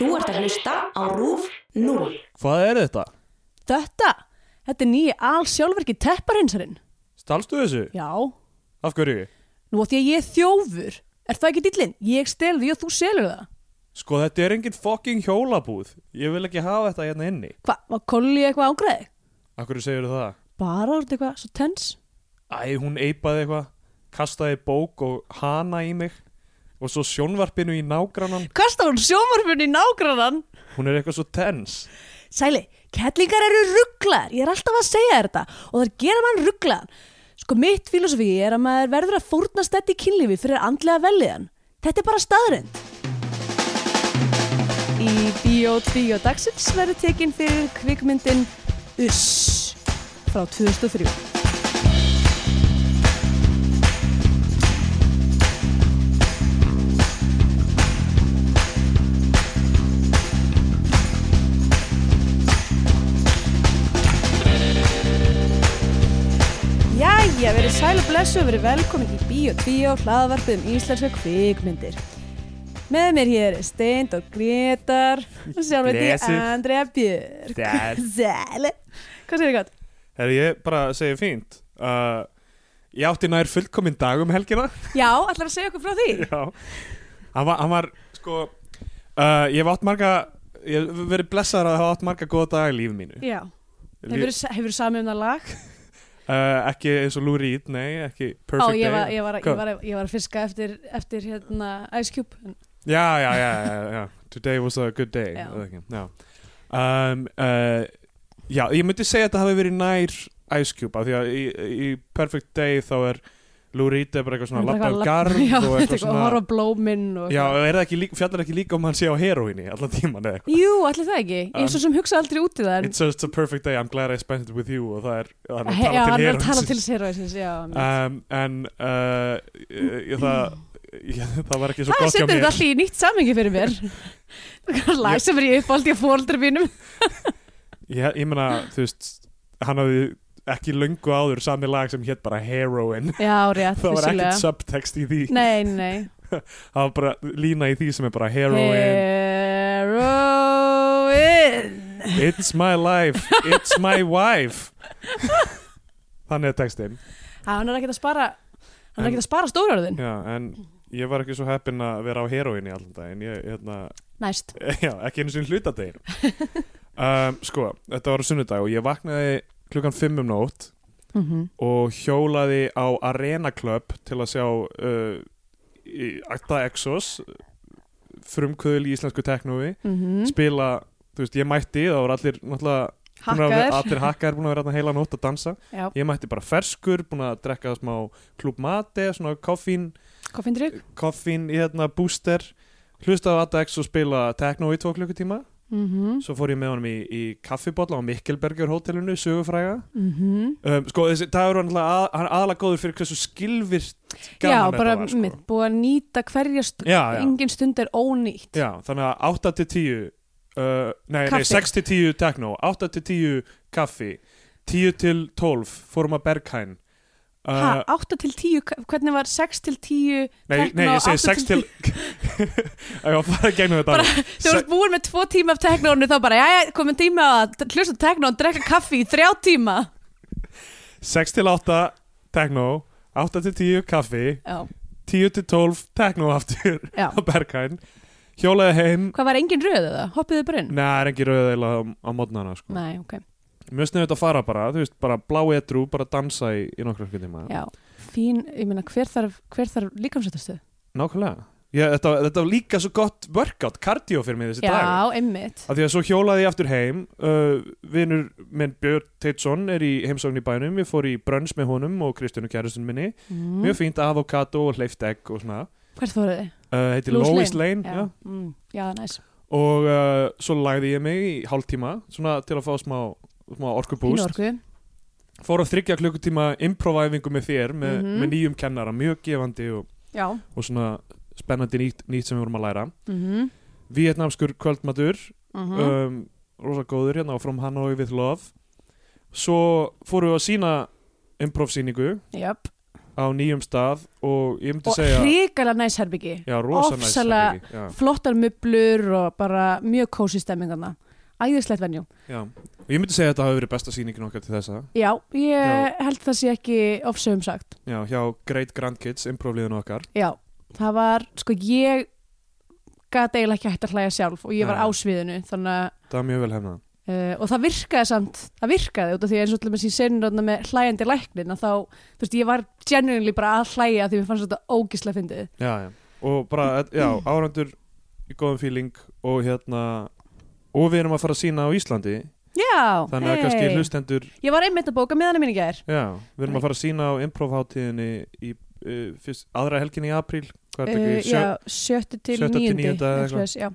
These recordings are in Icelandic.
Þú ert að hlusta á RÚF 0. Hvað er þetta? Þetta, þetta er nýja alsjálfverki tepparhinsarinn. Stalstu þessu? Já, Af hverju? nú að því að ég er þjófur. Er það ekki dillinn? Ég stel því og þú selur það. Sko þetta er engin fucking hjólabúð Ég vil ekki hafa þetta hérna inni Hva, var Kolli eitthvað ángræði? Af hverju segir það? Bara orðið eitthvað svo tens? Æ, hún eipaði eitthvað Kastaði bók og hana í mig Og svo sjónvarpinu í nágrannan Kasta hún sjómarfunni í nágrannan? Hún er eitthvað svo tens Sæli, kettlingar eru rugglar. Ég er alltaf að segja þetta og það gera mann rugglan. Sko mitt filosofi er að maður verður að fórnast þetta í kynlífi fyrir andlega velliðan. Þetta er bara staðrind. Í Bíó 2 dagsins verður tekin fyrir kvikmyndin Uss frá 2003. Jæja, verið sæl og blessu og verið velkomin í Bíó 2 hlaðvarpið um íslenska kvikmyndir. Með mér hér er Steind og Gretar og sjálf veit ég. Andrea Björk. Sæl. Sæli. Hvað segir þið gott? Herri, ég bara segi fínt uh, Ég átti nær fullkominn dag um helgina Já, ætlar að segja okkur frá því? Já Hann var, hann var sko uh, Ég hef átt marga Ég hef verið blessaður að hafa átt marga góða daga í lífi mínu Já. Hefur, hefur samið um það lag? uh, Ekki eins og Lou Reed, nei, ekki Ó, Perfect ég var, Day ég, var, ég, var, ég var að fiska eftir, eftir hérna, Ice Cube. Já, já, já, já, Today was a good day Já. Já. Um, uh, já, ég myndi segja að þetta hafi verið nær Ice Cube af því að í, í Perfect Day þá er Lou Reed er bara eitthvað svona lappa af garð Já, og eitthvað horfa svona á blóminn Já, er það ekki líka, fjallar ekki líka um hann sé á heroíni allan tíman eða eitthvað Jú, allir það ekki. Ég er Um, svo sem hugsa aldrei út í það. It's just a perfect day, I'm glad I spent it with you og það er, hann er Já, hann er að tala til heroinsins, já. um, En uh, ég, það, ég, það var ekki svo Það gott hjá setur þetta mér allir í nýtt samingi fyrir mér. Það er lag sem er í uppáldi á fóldra mínum. Ég, ég meina, þú veist, hann hafði ekki löngu áður sami lag sem hétt bara Heroin. Já, rétt, það var ekkert subtext í því. Nei, nei. það var bara lína í því sem er bara Heroin. Heroin. It's my life, it's my wife. Þannig er textin hann er ekkert að spara, hann er ekkert að spara stórarðin. Já, en ég var ekki svo heppinn að vera á heroinni allan daginn. Ég, hérna, Næst. já, ekki einu sinni hlutadegin um, Sko, þetta var sunnudag og ég vaknaði klukkan 5 um nótt Mm og hjólaði á Arena Club til að sjá uh, Acta Exos frumkvöðul í íslensku teknói -hmm. spila, þú veist, ég mætti það voru allir, náttúrulega allir hakkaðir búin að vera heila nótt að dansa. Já, ég mætti bara ferskur, búin að drekka smá klúb mate, svona koffín ykkur? koffín hérna booster hlusta á Acta Exos spila teknó í tvo klukkutíma Mm -hmm. svo fór ég með honum í, í kaffibotla á Mikkelberger hótelinu, sögufræga Mm -hmm. um, sko þessi dagur var náttúrulega aðalega góður fyrir hversu skilvirt Já, bara var sko. mitt, búið að nýta hverja stund, engin stund er ónýtt. Já, þannig að 8 til 10 uh, nei, nei, Kaffi. 6 til 10 techno 8 til 10 kaffi 10 til 12 fórum að Berghain Ha, uh, 8 til 10, hvernig var 6 til 10 Nei, techno, nei, ég segi 8 6 til Ég var að gegnum þetta Bara-. Þú ert búin með 2 tíma af teknónu þá bara, já, komin tíma að hlusta á teknó og drekka kaffi í 3 tíma. 6 til 8 techno 8 til 10 kaffi Já, 10 til 12 techno aftur já. á Berghain hjólaði heim Hvað var engin röðu það? Hoppiðu bara inn? Nei, það er ekki rauðeila á, á mótnana sko. Nei, ok. Mjög sniðut að fara bara, þú veist, bara blá edru bara dansa í, í nokkra tíma Já, fín, ég meina, hver þarf, þarf líkamsættastuð? Nákvæmlega ég, þetta, þetta var líka svo gott workout, cardio fyrir mig þessi dag Já, einmitt. af því að svo hjólaði ég aftur heim uh, vinur minn Björn Teitsson er í heimsókn í bænum, ég fór í brönns með honum og Kristjánu kæristun minni Mm. mjög fínt avokado og hleyft egg og svona Hvert fóruð þið? uh, heitir Lois Lane. Lane, Já, já. mm, já næs. og uh, svo lagði ég mig í hálftíma svona til að fá smá, orkubúst orku. fór að þryggja klukkutíma improvæfingu með þér með, Mhm. með nýjum kennara, mjög gefandi og, og svona spennandi nýtt, nýtt sem við vorum að læra Mm Vietnamskur kvöldmatur -hmm. um, rosa góður hérna á From Hanoi with Love svo fórum við að sína improvsýningu Jöp. á nýjum stað og ég myndi og segja hrikalega næs herbyggi já, rosa næs ofsalega- já, flottar mublur og bara mjög kósi stemmingarna æðislegt já. Og ég myndi segja að þetta hafi verið besta sýningin okkar til þessa já, ég Já. held það sé ekki ofsögum sagt já, hjá Great Grandkids, improv-liðinu okkar já, það var, sko ég gat eiginlega ekki hægt að hlæja sjálf og ég var Nei. á sviðinu þannig að það var mjög vel hefnað Uh, og það virkaði samt, það virkaði út af því eins og til með sín senur með hlæjandi læknin að þá, þú veist, ég var genuinely bara að hlæja því mér fannst þetta ógislega fyndið já, já. og bara, já, árandur í góðum fíling og hérna og við erum að fara að sína á Íslandi Já, þannig að kannski hlustendur Ég var einmitt að bóka meðan mín í gær. Já, við erum að fara að sína á improv-hátíðinni í uh, fyrst, aðra helgin í apríl hvað er þetta uh, ekki, Sjö- Já, sjöttu til Já,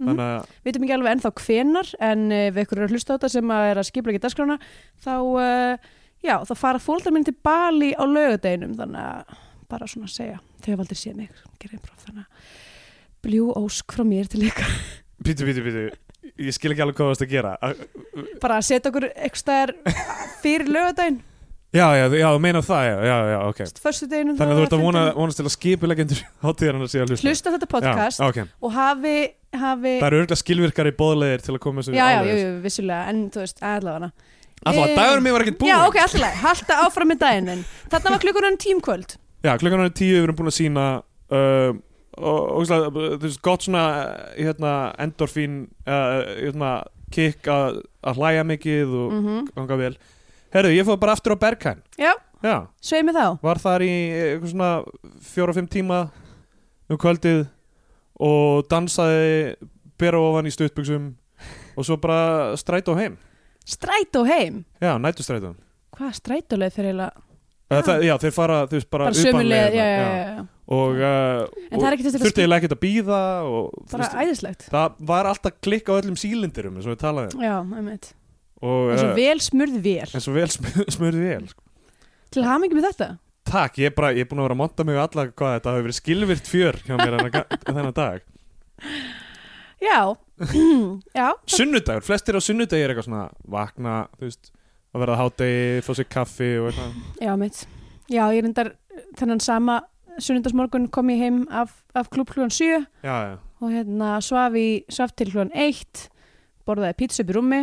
Mhm. þannig að vitum ekki alveg ennþá hvenar en uh, við ykkur eru að hlusta á þetta sem að er að skipla ekki dagskrána þá, uh, já, þá fara fóldar minn til Bali á laugadeginum þannig að bara svona að segja. Þau hafa aldrei séð mig gera improv þannig að bljú ósk frá mér til pítu Ég skil ekki alveg hvað það varst að gera. Bara að setja okkur eitthvað staðar fyrir laugadaginn Já, já, já, þú meinar það, já, já, já, ok. Þannig að þú ert að vona, vonast til að skipulegendur hátíðarinn að sé að hlusta. Hlusta þetta podcast já, okay. og hafi, hafi Það eru örgulega skilvirkari bóðlegir til að koma já, já, áleiðis. jú, vissulega en þú veist, allavega. Alltaf að Eh, dagurum mér var ekkert búinn. Já, ok, alltaf, halda áfram með daginn þarna var klukkunan tímkvöld. Já, klukkan er tíu, við erum búin að sína uh, og, og þú veist, gott svona hérna, endorfín uh, hérna, kick að hlæja mikið og mm ganga vel. Herðu, ég fóð bara aftur á Berghain. Já, Já, svei mig þá. Var þar í eitthvað svona fjóra-fimm tíma um kvöldið og dansaði bera ofan í stuttbuxum og svo bara strætó heim. Strætó heim, Já, nætustrætó hvað strætóleið eiginlega Uh, það, já, þeir fara, þú veist, bara, utanleiðina, já, já, já, já. Og, uh, en það er ekki þurfti að býða og bara veist, æðislegt. það var alltaf klikk á öllum sílindirum eins og við talaðum já, og eins og uh, vel smurð vel eins og vel sm- smurði vel sko. til hamingi með þetta. Takk, ég er bara, ég er búin að vera að monta mig alla hvað þetta hafi verið skilvirt fjör hjá mér þennan dag. Já, já. Sunnudagur, flestir á sunnudagi er eitthvað svona vakna, þú veist að verða hádegi, fá sér kaffi og eitthvað. Já, mitt. Já, ég reyndar þennan sama sunnundasmorgun kom ég heim af, af klúb hlugan 7 Já, já, og hérna svaf, í, svaf til hlugan 1 borðaði pizza upp í rúmi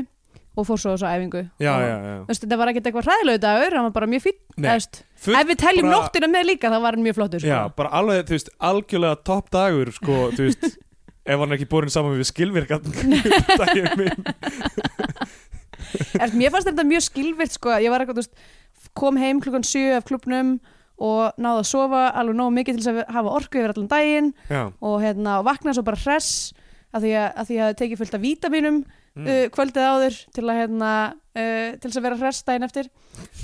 og fór svo þessu æfingu já, og, þetta var ekkert eitthvað hræðilegu dagur, hann var bara mjög Full- ef við teljum bara- nóttina með líka þá var mjög flottur sko. Já, bara alveg, þú veist, algjörlega topp dagur, sko, þú veist ef hann ekki borin saman við skilvirkan daginn minn mér fannst þetta mjög skilvirt sko. ég var eitthvað, þú veist, kom heim klukkan 7 af klubnum og náði að sofa alveg nógu mikið til þess að hafa orku yfir allan daginn Já, og, hérna, og vaknaði svo bara hress að því að, að því að tekið fullt af vítaminum mm. uh, kvöldið áður til að, hérna, uh, til að vera hress daginn eftir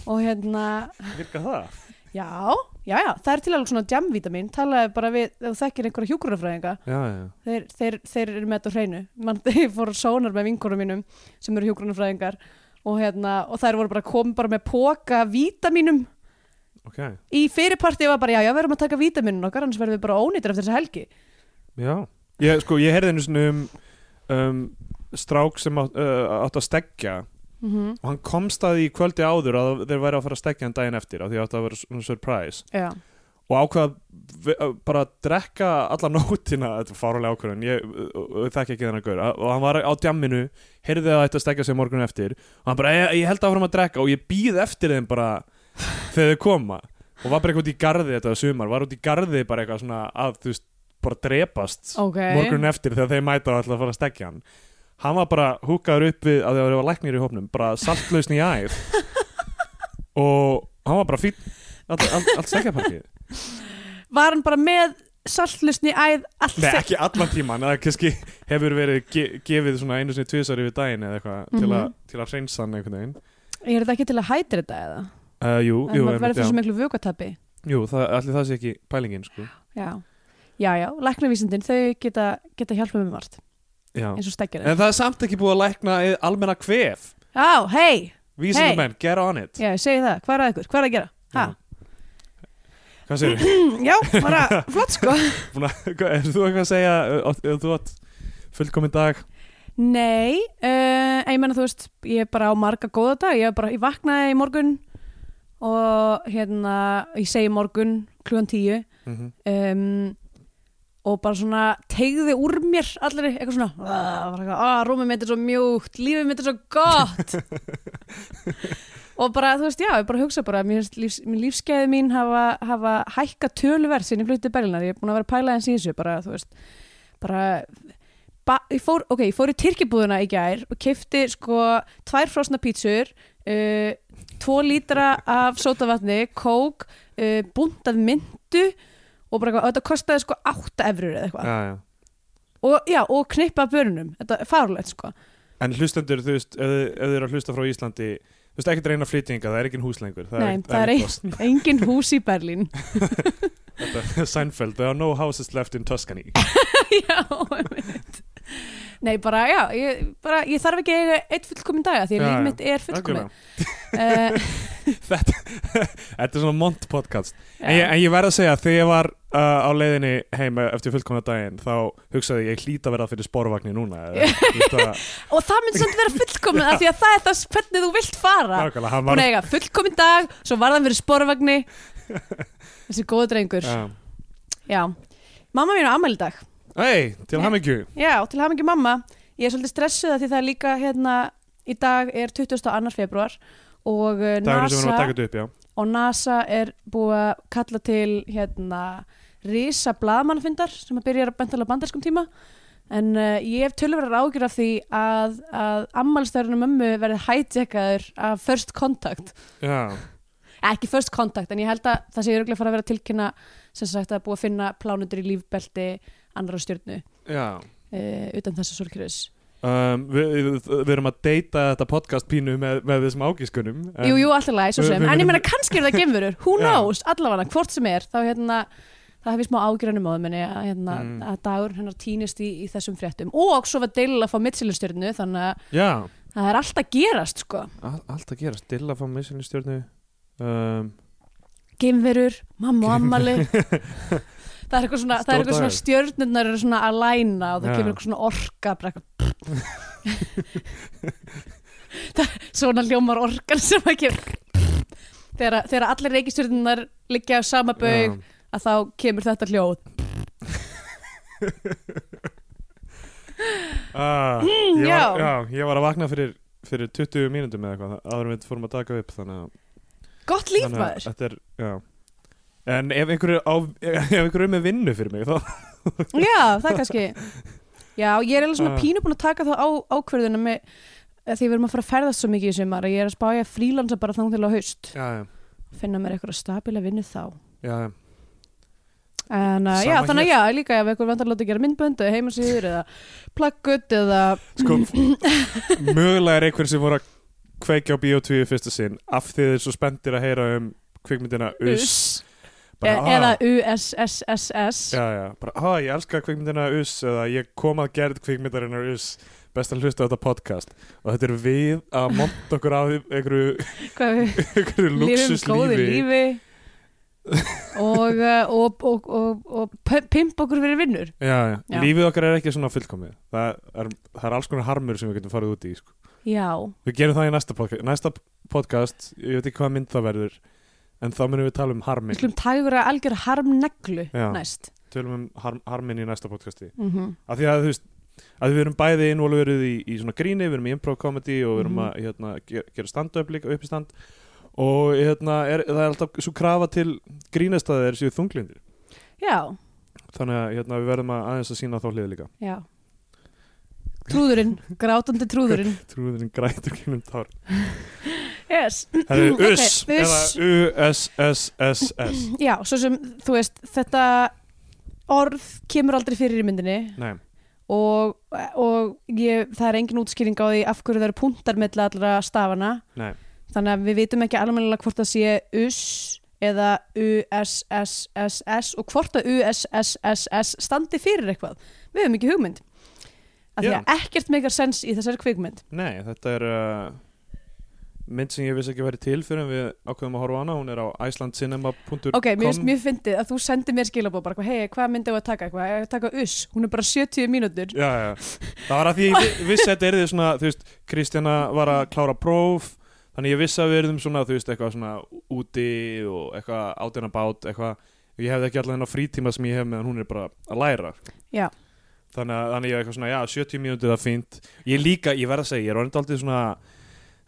og hérna virka það? Já, já, já, það er til alveg svona jamvítamin talaði bara við, þú þekkir einhverja hjúkurafræðinga þeir, þeir, þeir eru með þetta hreinu. Man, ég fór sónar með vinkonum mínum sem eru hjúgrunafræðingar og, hérna, og þær voru bara komið bara með póka vítaminum ok. Í fyrirparti var bara já, já, við erum að taka vítaminin okkar annars verðum við bara ónýttir eftir þessa helgi. Já, ég, sko, ég heyrði einu svona um, um strák sem átt, uh, átt að stekja mm -hmm. og hann komst að því kvöldi áður að þeir væri að fara að stekja hann daginn eftir af því að vera svona surprise. Já, og ákvað að bara að drekka alla nótina, þetta er fárulega ákvörðun. Ég þekki ekki þennan gaur. Og hann var á djamminu, heyrði að þetta stekja sig morgun eftir og hann bara, ég, ég held áfram að drekka. Og ég býð eftir þeim bara þegar þau koma. Og var bara eitthvað út í garði þetta sumar, var út í garði bara eitthvað svona að þú veist, bara drepast ok. morgunin eftir þegar þeir mæta og ætla að fara að stekja hann. Hann var bara húkaður upp við að það var læknir í hópnum, bara saltlausn í æð. Og hann var bara fín allt, allt, allt stekjaparkið var hann bara með saltlusni æð allt Nei, ekki allan tíman, það kannski hefur verið ge gefið svona einu sinni tvisar yfir daginn eða eitthvað til, Mhm. að- til að hreinsa hann einhvern veginn. Er þetta ekki til að hættir þetta eða uh, Jú, jú, einmitt, verður fyrir já. svo miklu vökatapi jú það, allir það sé ekki pælingin sko. já, já, já, læknavísindin þau geta, geta hjálpað með margt Já. eins og stekkir En það er samt ekki búið að lækna almenna kvef. Já, hei, Vísindamenn, get on it. Já, segi það, hvað er að ykkur, hvað er að gera? Ha? Hvað segir þú? já, bara flott sko. Er þú eitthvað að segja ef þú átt fullkomin dag? Nei, uh, ég menna þú veist ég er bara á marga góða dag ég, bara, ég vaknaði í morgun og hérna ég segi morgun klugan tíu. Mhm. um, og bara svona tegði úr mér allir eitthvað svona "Ah", eitthvað, "Ah, rúmið mitt er svo mjúkt, lífið mitt er svo gott. Og bara þú veist já, ég bara hugsa bara mér lífs, lífsgæði mín hafa, hafa hækka tölverð sinni flutti Berlinar, ég er búin að vera að pæla eins í þessu bara þú veist bara ba, ég fór, ok, ég fór í Tyrkibúðuna í gær og kefti sko tvær frosna pítsur uh, tvo lítra af sótavatni kók, uh, bunt af myndu og bara eitthvað, þetta kostaði sko 8 efrur eða eitthvað. Já, já. og, og knippa börnum, þetta er farulegt sko. En hlustendur, þú veist, ef þið eru að hlusta frá Íslandi Þú veist, ekkert reyna flyttinga, það er ekki hús lengur Nei, það er ein- engin hús í Berlín. Seinfeld, there are no houses left in Tuscany. Já, einmitt Nei, bara, já, ég, bara, ég þarf ekki að eiga eitt fullkomin daga því að líf mitt er fullkomin Algjörlega. uh, Þetta þetta er svona mont podcast. En ég, en ég verð að segja, þegar ég var uh, á leiðinni heim eftir fullkomna daginn þá hugsaði ég, ég hlýt að vera fyrir sporvagni núna að, og það myndi samt vera fullkomin af því að það er það hvernig þú vilt fara. Nákvæmlega, var að eiga fullkomin dag svo var það fyrir sporvagni. Þessi góða drengur. Já. já, mamma mín á ammæli Hei, til hamingju. Já, til mikið mamma. Ég er svolítið stressuð því það er líka hérna í dag er 22. februar og að NASA upp, og NASA er búið að kalla til hérna risa blaðmannafundar sem að byrja að bentala bandarskum tíma. En uh, ég hef tölverðar ágjur af því að, að ammálstærunum mömmu verði hætjekkaður af First Contact. Já, ekki First Contact en ég held að það sé örgulega fara að vera tilkynna sem sagt að búið að finna plánundur í lífbelti annara stjörnu já. uh, utan þessa solkjörðus um, við, við, við erum að deyta þetta podcast pínu með, með þessum ágískunum Jú, jú, alltaf læg, svo sem. En ég meina, kannski er það gemurur Who knows, allavega, hvort sem er Þá hérna, það hef ég smá ágjörnum á það að, hérna, Mm. að dagur hennar týnist í, í þessum fréttum. Og svo var deil að fá mittsýlustjörnu þannig að Já, það er alltaf gerast sko. all, allt að gera Stilla fá missinni stjórnu um, geimverur, mamma og ammali það er eitthvað svona, það er Stór eitthvað svona dagur. stjörnurnar eru svona að læna og það Já. kemur eitthvað svona orka bara eitthvað það, svona hljómar orkan sem að kemur þegar, þegar allir reikistjörnurnar liggja á sama baug já. að þá kemur þetta hljóð Ah, ég, já. var, já, ég var að vakna fyrir, fyrir 20 mínútum eða eitthvað áður en við fórum að taka upp þannig að, gott líf þannig að maður þetta er, já En ef einhverju, á, ef einhverju er með vinnu fyrir mig þá, já, það kannski. Já, ég er alveg svona Ah. pínu búin að taka þá á, ákverðuna með því við erum að fara að ferðast svo mikið í sumar að ég er að spája frílansa bara þannig til á haust. Já, já, finna mér eitthvað stabíla vinnu þá. Já, já. En uh, já, þannig að já, líka ef eitthvað vantar að láta gera myndbönd eða heimasýður eða plaggut eða Sko, mögulega er einhver sem voru að kveikja á Bíó2 í fyrsta sinn af því þeir svo spenntir að heyra um kvikmyndina Us. US Bara, e eða ah, USSSS Já, já, bara, ah, ég elska kvikmyndina Us eða ég kom að gerð kvikmyndarinnar Us best að hlusta á þetta podcast. Og þetta er við að monta okkur á einhverju, einhverju luxuslífi lífi. Og, uh, og, og, og, og p- pimpa okkur fyrir vinnur. Já, já. Já. lífið okkar er ekki svona fullkomið. Það er, það er alls konar harmur sem við getum farið út í sko. Já, við gerum það í næsta podcast næsta podcast, ég veit ekki hvað mynd það verður en þá munum við tala um við harmin skulum taka ykkur að algjör harmneglu næst. Tölum um harm, harmin í næsta podcasti. Mm -hmm. af því að þú veist að við erum bæði involverið í, í svona gríni, við erum í improv comedy og við erum Mhm. að hérna, gera, gera stand-up líka uppistand. Og hérna, er, það er alltaf svo krafa til grínastæðir séu þunglindir Já, þannig að hérna, við verðum að aðeins að sína þá hliði líka. Já. Trúðurinn, grátandi trúðurinn. Trúðurinn grætur kynum tár Ok, US eða U-S-S-S-S Já, svo sem, þú veist, þetta orð kemur aldrei fyrir í myndinni. Nei, og, og ég, það er engin útskýring á því af hverju það eru punktar með allra stafana nei, þannig að við vitum ekki alveg hvort það sé US eða USSSS og hvort að USSSS standi fyrir eitthvað. Við höfum ekki hugmynd. Af því að ekkert meikar sens í þessari kvikmynd. Nei, þetta er uh, mynd sem ég vissi ekki að vera til fyrir en við ákveðum að horfa hana, hún er á icelandcinema.com ok, mér finnst mjög fyndið að þú sendir mér skilabóð bara, hei, hvað myndi á að taka eitthvað? Ég að taka US, hún er bara 70 mínútur. Já, já, það var að því ég vi- vissi að þetta er því svona, þú veist, Kristjana var að klára próf þannig ég vissi að við erum svona, þú veist, eitthvað svona úti og eitthvað átina bát eitthvað, ég hefði ekki allan þennan frítíma sem ég hef meðan hún er bara að læra. Já. þannig að þannig ég er eitthvað svona, já, 70 mínútur er fínt. Ég líka, ég verð að segja, ég er orðin aldrei svona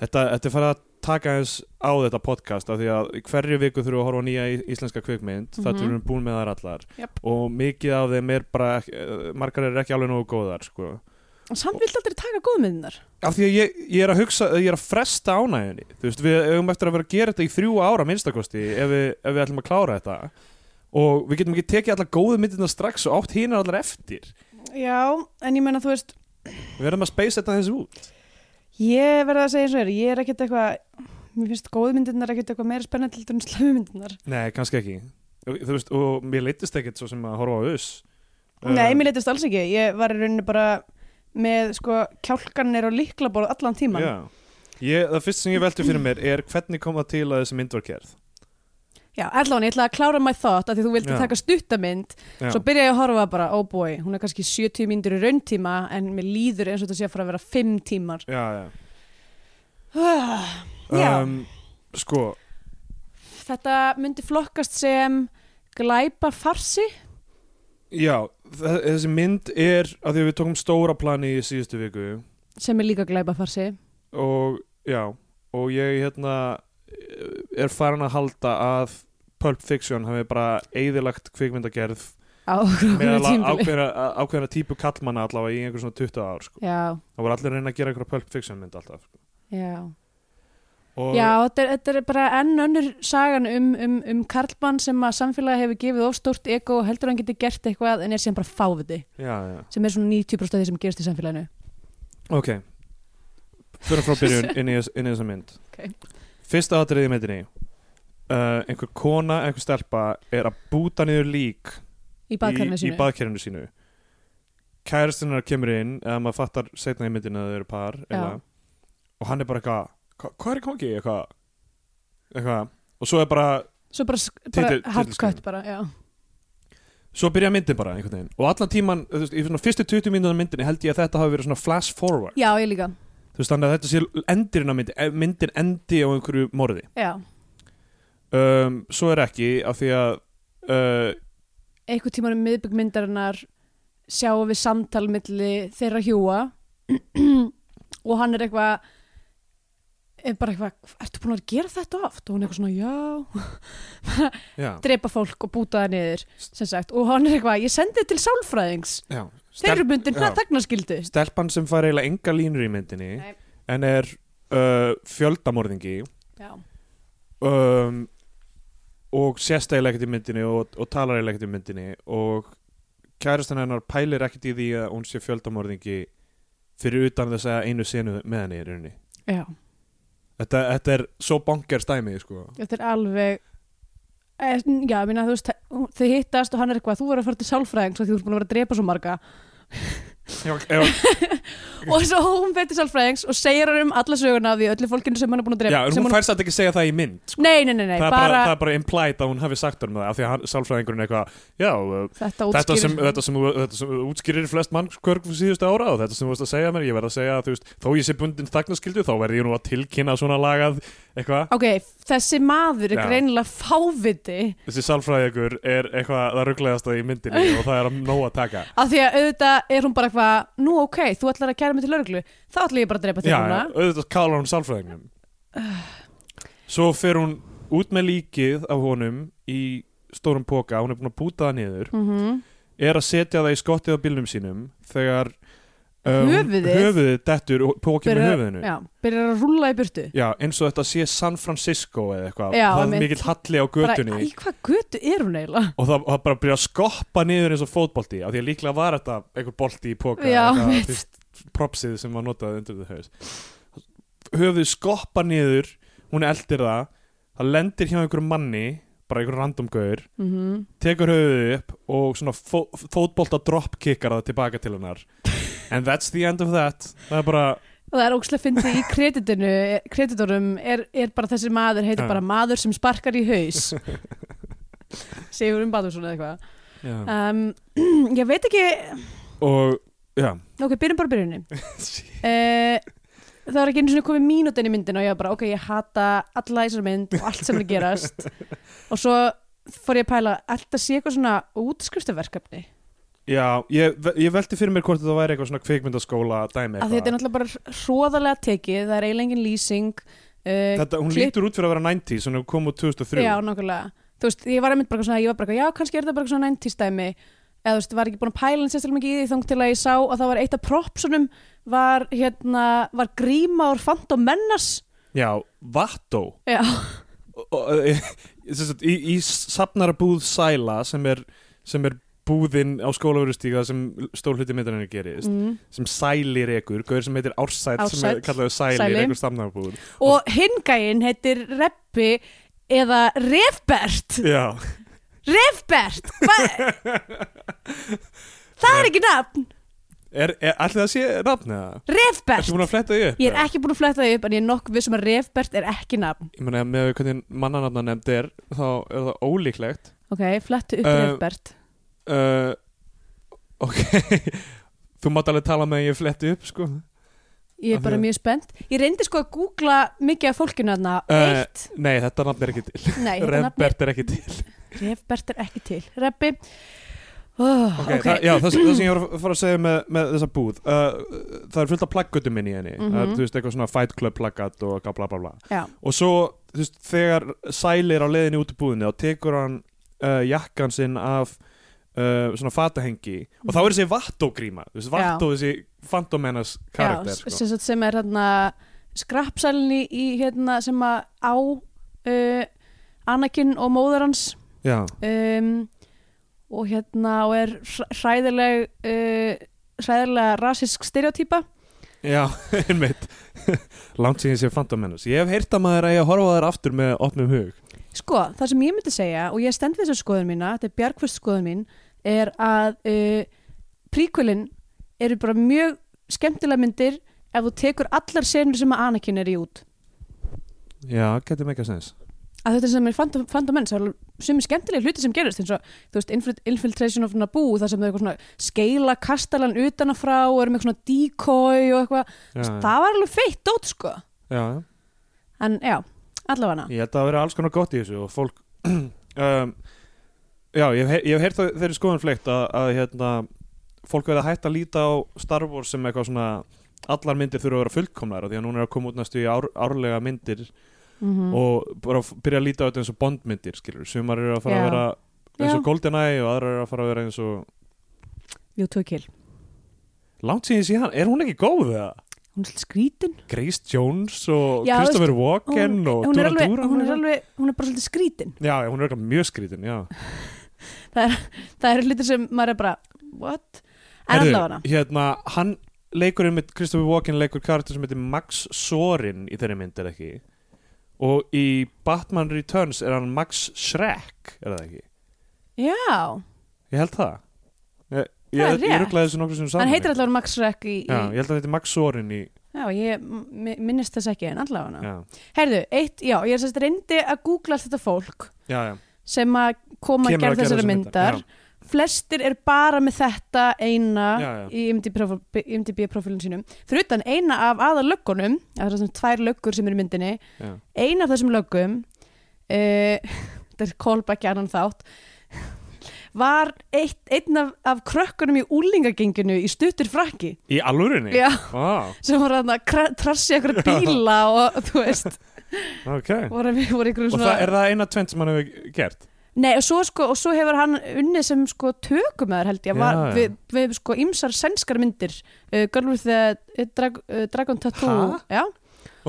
þetta, þetta er farið að taka eins á þetta podcast af því að hverju viku þurfum við að horfa á nýja íslenska kvikmynd. Mm Mhm. þetta erum við búin með þær allar. Jöp. og mikið af þeim er bara eh, margar er ekki alveg nógu góðar sko. og samt vilt aldrei taka góðmyndinar af því að ég, ég er að hugsa ég er að fresta ánægjunni þú veist, við höfum eftir að vera að gera þetta í þrjú ára minnstakosti ef við, ef við ætlum að klára þetta. Og við getum ekki tekið allar góðu myndirna strax og átt hinar allar eftir. Já, en ég menna þú veist við verðum að space þetta þessu út Ég verða að segja eins og er, ég er ekkert eitthvað Mér finnst góðmyndirnar ekkert eitthvað meira spennandi heldur en slöfumyndirnar nei, kannski ekki. Þú veist, og mér leittist ekkert svo sem að horfa á us. Nei, mér leytist alls ekki, ég var í rauninni bara með sko kjálkanir og líklaborð allan tíman Já, ég, það fyrst sem ég velti fyrir mér er hvernig kom það til að þessi mynd var gerð Já, allan, ég ætla að klára my thought að því þú vildi Já. taka stuttamynd Já, Svo byrja ég að horfa bara, oh boy, hún er kannski 70 mínútur í rauntíma en mér líður eins og þetta sé að fara að vera 5 tímar. Já, já. Já, Um, Sko, þetta myndi flokkast sem glæpa farsi já þe- þessi mynd er að því að við tókum stóra plani í síðustu viku. Sem er líka glæpa farsi og já, og ég hérna er farin að halda að Pulp Fiction hafi bara eigðilagt kvikmyndagerð með ákveðna, ákveðna típu kallmanna allavega í einhver svona 20 ár sko. Það voru allir reyna að gera einhverja Pulp Fiction mynd alltaf sko. já og Já, þetta er, þetta er bara enn önnur sagan um, um, um Karlmann sem að samfélagi hefur gefið of stórt ego og heldur að hann geti gert eitthvað en er sem bara já. sem er svona 90% af því sem gerist í samfélaginu ok fyrir frá byrjun inn í, í þessa mynd Ok. fyrsta atriði myndinni uh, einhver kona, einhver stelpa er að búta niður lík í í sínu. kæristinnar kemur inn eða maður fattar setna í myndinu að þau eru par eða, og hann er bara eitthvað hva, hvað er í kongi eitthvað eitthvað. Og svo er bara Svo bara, bara hardcut bara, já. Svo byrja myndin bara einhvern veginn. Og allan tíman þú veist, í svona fyrstu 20 mínútur myndinni held ég að þetta hafi verið svona flash forward. Já, ég líka, þú veist þannig að þetta sé endirinn á myndin myndin endi á einhverju morði. Já um, svo er ekki af því að uh, Eitthvað tíman um miðbyggmyndarinnar sjáum við samtal milli þeirra hjúa og hann er eitthvað er bara eitthvað, ertu búin að gera þetta oft? Og hún er eitthvað svona, já já, drepa fólk og búta það niður sem sagt, og hann er eitthvað, ég sendi þetta til sálfræðings já. þeir eru bundin já. þagnarskildu stelpan sem fær eiginlega enga línur í myndinni Nei. en er uh, fjöldamorðingi um, og ekkert í myndinni og, og talar eiginlega ekkert í myndinni. Og kærastan hennar pælir ekkert í því að hún sé fjöldamorðingi fyrir utan þess að einu senu með henni í rauninni. Þetta, þetta er svo bonkers dæmi sko. þetta er alveg eh, já, minna, þú veist þau hittast og hann er eitthvað, þú verður að fara til sálfræðings og þú ert búin að vera að drepa svo marga og svo hún fyrir til sálfræðings og segir hann um alla söguna af því öllu fólkinu sem hann er búin að drepa já, en sem hún fær satt ekki að segja það í mynd sko. nei, nei, nei, nei, það, er bara, bara, það er bara implied að hún hafi sagt um það af því að sálfræðingurinn er eitthvað já, uh, þetta þetta sem, þetta, sem, þetta sem útskýrir flest mannkvörg síðustu ára og þetta sem þú veist að segja mér ég verð að segja að þú veist, þó ég sé bundin þagnaskildu þá verð ég nú að tilkynna svona lagað eitthvað, ok, þessi maður er greinilega fáviti. Þessi sálfræðingur er eitthvað það eitthvað nú ok, þú ætlar að kæra mig til lauruglu þá ætla ég bara að drepa þig núna. já, auðvitað kálar hún sálfræðingnum. Svo fer hún út með líkið af honum í stórum póka, hún er búin að búta það niður mm er að setja það í skottið á bílnum sínum þegar um, Höfuðið? höfuðið dettur pókið með Byrjar- höfuðinu. já, byrjar að rúlla í burtu. Já, eins og þetta sé San Francisco eða eitthvað, Já, það er mikill halli á götunni. bara, í hvað götu er hún eiginlega? og það, það bara byrja að skoppa niður eins og fótbolti af því að líklega var þetta einhver bolti í póka Já, eitthvað, propsið sem var notað undir það haus. Höfuð skoppa niður hún eldir það það lendir hjá einhverjum manni bara einhverjum random gaur Mm tekur höfuðið upp og svona fó, fótbolta dropkickar það tilbaka til hennar and that's the end of that. Það er bara, og það er ógslag fyndið í kreditinu kreditorum er, er bara þessi maður heitir bara maður sem sparkar í haus. Sigur um Batursson eða eitthvað. Um, ég veit ekki og já. Ok, byrjum bara byrjunni uh, það var ekki einu svona komið mínútin í myndin og ég var bara, ok, ég hata alla þessar mynd og allt sem er að gerast. Og svo fór ég að pæla alltaf sé eitthvað svona útskriftaverkefni Já, ég, ég velti fyrir mér hvort þetta væri eitthvað svona kvikmyndaskóla dæmi því þetta er náttúrulega bara hróðarlega tekið það er eiginlega engin lýsing uh, Þetta, hún klipp- lítur út fyrir að vera 90 svona kom út 2003 Já, nákvæmlega. Þú veist, ég var einmitt bara svona, ég var bara, eitthvað, já, kannski er þetta bara svona 90s dæmi. Eða þú veist, var ekki búin að pæla hann sérstaklega mikið í því þang til að ég sá að það var eitt af propsunum var, hérna, var gríma úr Phantom Menace. Já, Vattó Já, Og- og, sagt, í, í safnarabúð Sæla sem er, sem er búðin á skólaverustíka sem stór hluti myndarinnar gerist mm. sem sælir ekur, gauður sem heitir Ársæll sem er Ársæll. kallaður sælir Sæli. ekur safnarabúð og hingæinn heitir Reppi eða Refbert Já, Refbert, Það er ekki nafn er, er allir það sé nafn eða? Refbert Ertu búin að fletta því upp? Ég er ekki búin að fletta það upp en ég er nokkuð vissum að Refbert er ekki nafn Ég meina, með hvernig mannanafna nefnd er þá er það ólíklegt Ok, flettu upp Uh, Refbert uh, Ok. Þú mátt alveg tala með að ég fletti upp sko. Ég er bara mjög spennt. Ég reyndi sko að googla mikið af fólkinu þarna. Uh, Nei, þetta nafn er ekki til. Nei, Rembert er ekki til. Refbert er ekki til. Reppi oh, okay, Það, já, það, það sem ég var að fara að segja með, með þessa búð uh, Það er fullt af plaggutum inn í henni. Mm Mhm. Þú veist, eitthvað svona Fight Club plaggat og bla bla bla Já, Og svo, veist, þegar sælir á leiðinni út í búðinni þá tekur hann uh, jakkan sinn af uh, svona fatahengi og þá er þessi veist, Já. vattó þessi fantomenas karakter já sko. sem, sem er hérna skrapsælni í hérna sem að á uh, Anakin og móður hans. Já, um, og hérna og er hræ- hræðileg uh, hræðilega rasísk stereotýpa já, einmitt. Langt síðan sé fantomenas Ég hef heyrt að maður að horfa á þær aftur með opnum hug. Sko, það sem ég myndi segja og ég stend við þessu skoðun mína, þetta er bjargfyrst skoðun mín er að uh, príkvölin eru bara mjög skemmtilega myndir ef þú tekur allar senur sem að Anakin er í út. Já, getur mega sens. Að þetta sem er fandamenn sem er skemmtilega hluti sem gerist eins og þú veist infil- infiltration of Naboo þar sem þau eitthvað svona skeila kastalan utanafrá og eru með eitthvað svona decoy og eitthvað, já, það var alveg feitt dót sko, já, en já allavega Ég held að það vera alls konar gott í þessu og fólk um, Já, ég hef, hef heyrt það þeirri skoðan fleikt að, að hérna, fólk verða hægt að líta á Star Wars sem eitthvað svona allar myndir þurfa að vera fullkomnar því að núna er að koma út næstu í ár, árlega myndir mm og bara byrja að líta á þetta eins og Bondmyndir skilur, sumar eru að fara Já. að vera eins og. GoldenEye og aðrar eru að fara að vera eins og Jú, tvö kill, langt síðan síðan, er hún ekki góð eða? hún er skrítin Grace Jones og Já, Christopher Walken hún, og alveg, Dura hún hún er bara svolítið skrítin Já, hún er mjög skrítin, já það eru hlutir sem maður er bara what? En Herðu, allavega. hérna, hann leikurinn með Christopher Walken leikur karakter sem heitir Max Sorin í þeirri mynd er það ekki? Og í Batman Returns er hann Max Shrek er það ekki? Já, ég held það. Ég, Það er ég, ég rétt. rugglaði þessu nokkur sem saman hann heitir allavega Max Rek í, í já, ég held að hann heitir Max Sorin í Já, ég mi- minnist þess ekki en allavega. Já, Herðu, eitt, já, ég er sérst reyndi að googla allt þetta fólk. Já, já. Sem að koma að gera þessari þessar myndar flestir er bara með þetta eina Já, já. í IMDb profilin sínum fyrir utan eina af aðal löggunum það er svona tvær löggur sem eru í myndinni Já. eina af þessum löggum uh, þetta er callback annan þátt var eitt, einn af, af krökkunum í úlingagenginu í stuttur frakki í alvörinni? Já. Vá, sem voru að trassi ykkur bíla og þú veist ok. Voru, voru og svona það er það eina tvent sem hann hefur gert? Nei, og svo, sko, og svo hefur hann unnið sem sko, tökumæður held ég. Var, Já, já. við, við sko ymsar sænskar myndir. Uh, Girl with the uh, drag, uh, Dragon Tattoo. Ha? já,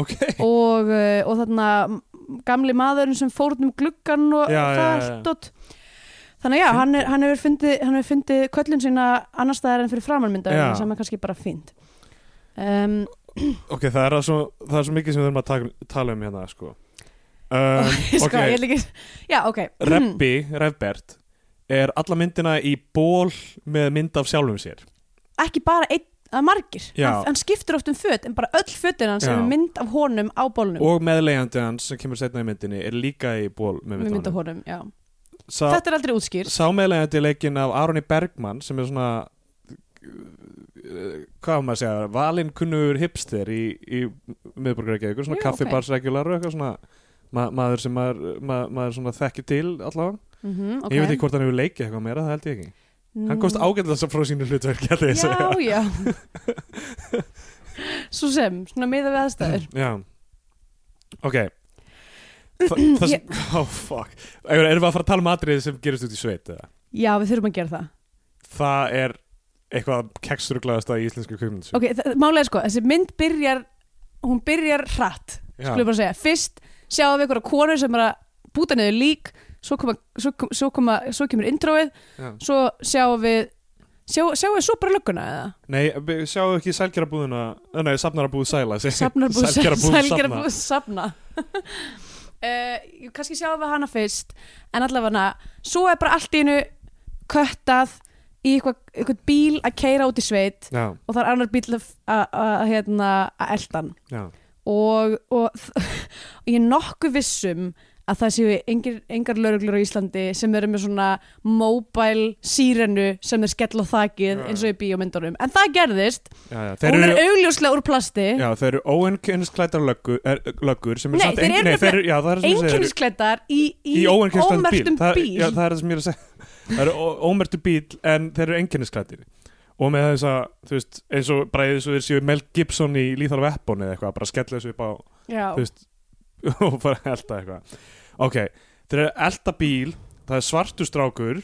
ok, og, og þarna gamli maðurinn sem fór út um gluggan og Já, það dót. þannig að hann, er, hann hefur fundið, hefur fundið köllun sína annar staðar en fyrir framannmynda sem er kannski bara fínt. Um, ok, það er svo, það er svo mikið sem við þurfum að taka, tala um hérna sko. Um, sko, ok, ég líka já, ok. Rebbi, Rebbert er alla myndina í ból með mynd af sjálfum sér. Ekki bara einn að margir. Já. hann, skiptur oft um föt en bara öll fötin hans Já. er mynd af honum á bólnum og meðleigjandi hans sem kemur setna í myndinni er líka í ból með með mynd mynd af honum, já. Sá, þetta er aldrei útskýrt. Sá meðleigjandi er leikinn af Aroni Bergman sem er svona hvað á maður að segja, valinn kunnur hipster í, í miðborgarækja svona Já, kaffibars regular og eitthvað svona ma maður sem maður, maður, maður svona þekkir til allavega, mm ég veit ekki hvort hann hefur leikið eitthvað meira, það held ég ekki. Hann komst ágætlega svo frá sínu. Mm. Já, já. Svo sem, svona miða við aðstæður. Já. Ok. Þa, það sem, oh fuck. Erum við að fara að tala um atriði sem gerist út í sveit eða? Já, við þurfum að gera það. Það er eitthvað kekstruglaðasta í íslensku kvikmyndu Ok, er sko, þessi mynd byrjar hún byrjar hratt skulum við bara segja, fyrst sjáum við einhverja konur sem er að búta niður lík svo, koma, svo, kom- svo, koma, svo kemur introið já. svo sjáum við sjá, sjáum við svo bara lögguna eða? Nei, við sjáum ekki sælgerabúðuna eh, Nei, safnarabúð sæla Sælgerabúð sælgerabúð safna. Uh, kannski sjáum við hana fyrst en allavega svo er bara allt í hennu köttað í eitthvað, eitthvað bíl að keira út í sveit Já, og það er annar bíl að, að, að, hérna, að eldan og, og, og ég er nokkuð vissum að það séu engir, engar lauruglur á Íslandi sem eru með svona mobile sírenu sem er skell á þakið eins og í bíómyndunum. En það gerðist. Já, já. Þeir hún er eru augljóslega úr plasti. Já, þeir eru óennkynnisklæddar löggur, er, löggur sem er Nei, samt þeir eru nei, þeir eru, já, það er það sem ég segir einkennisklættar í, í, Í óennkynnisklæddan bíl. ómerktum það, bíl, Já, það er það sem ég er að segja. Það eru ó- ómerktur bíl en þeir eru einkennisklæddir. Og með þess að, þú veist, eins og bara eins og þeir séu Mel Gibson í Lethal Weapon eða eitthvað, bara skella þessu upp á Já. þú veist, og bara elda eitthvað. Ok, þeir eru að elda bíl það er svartur strákur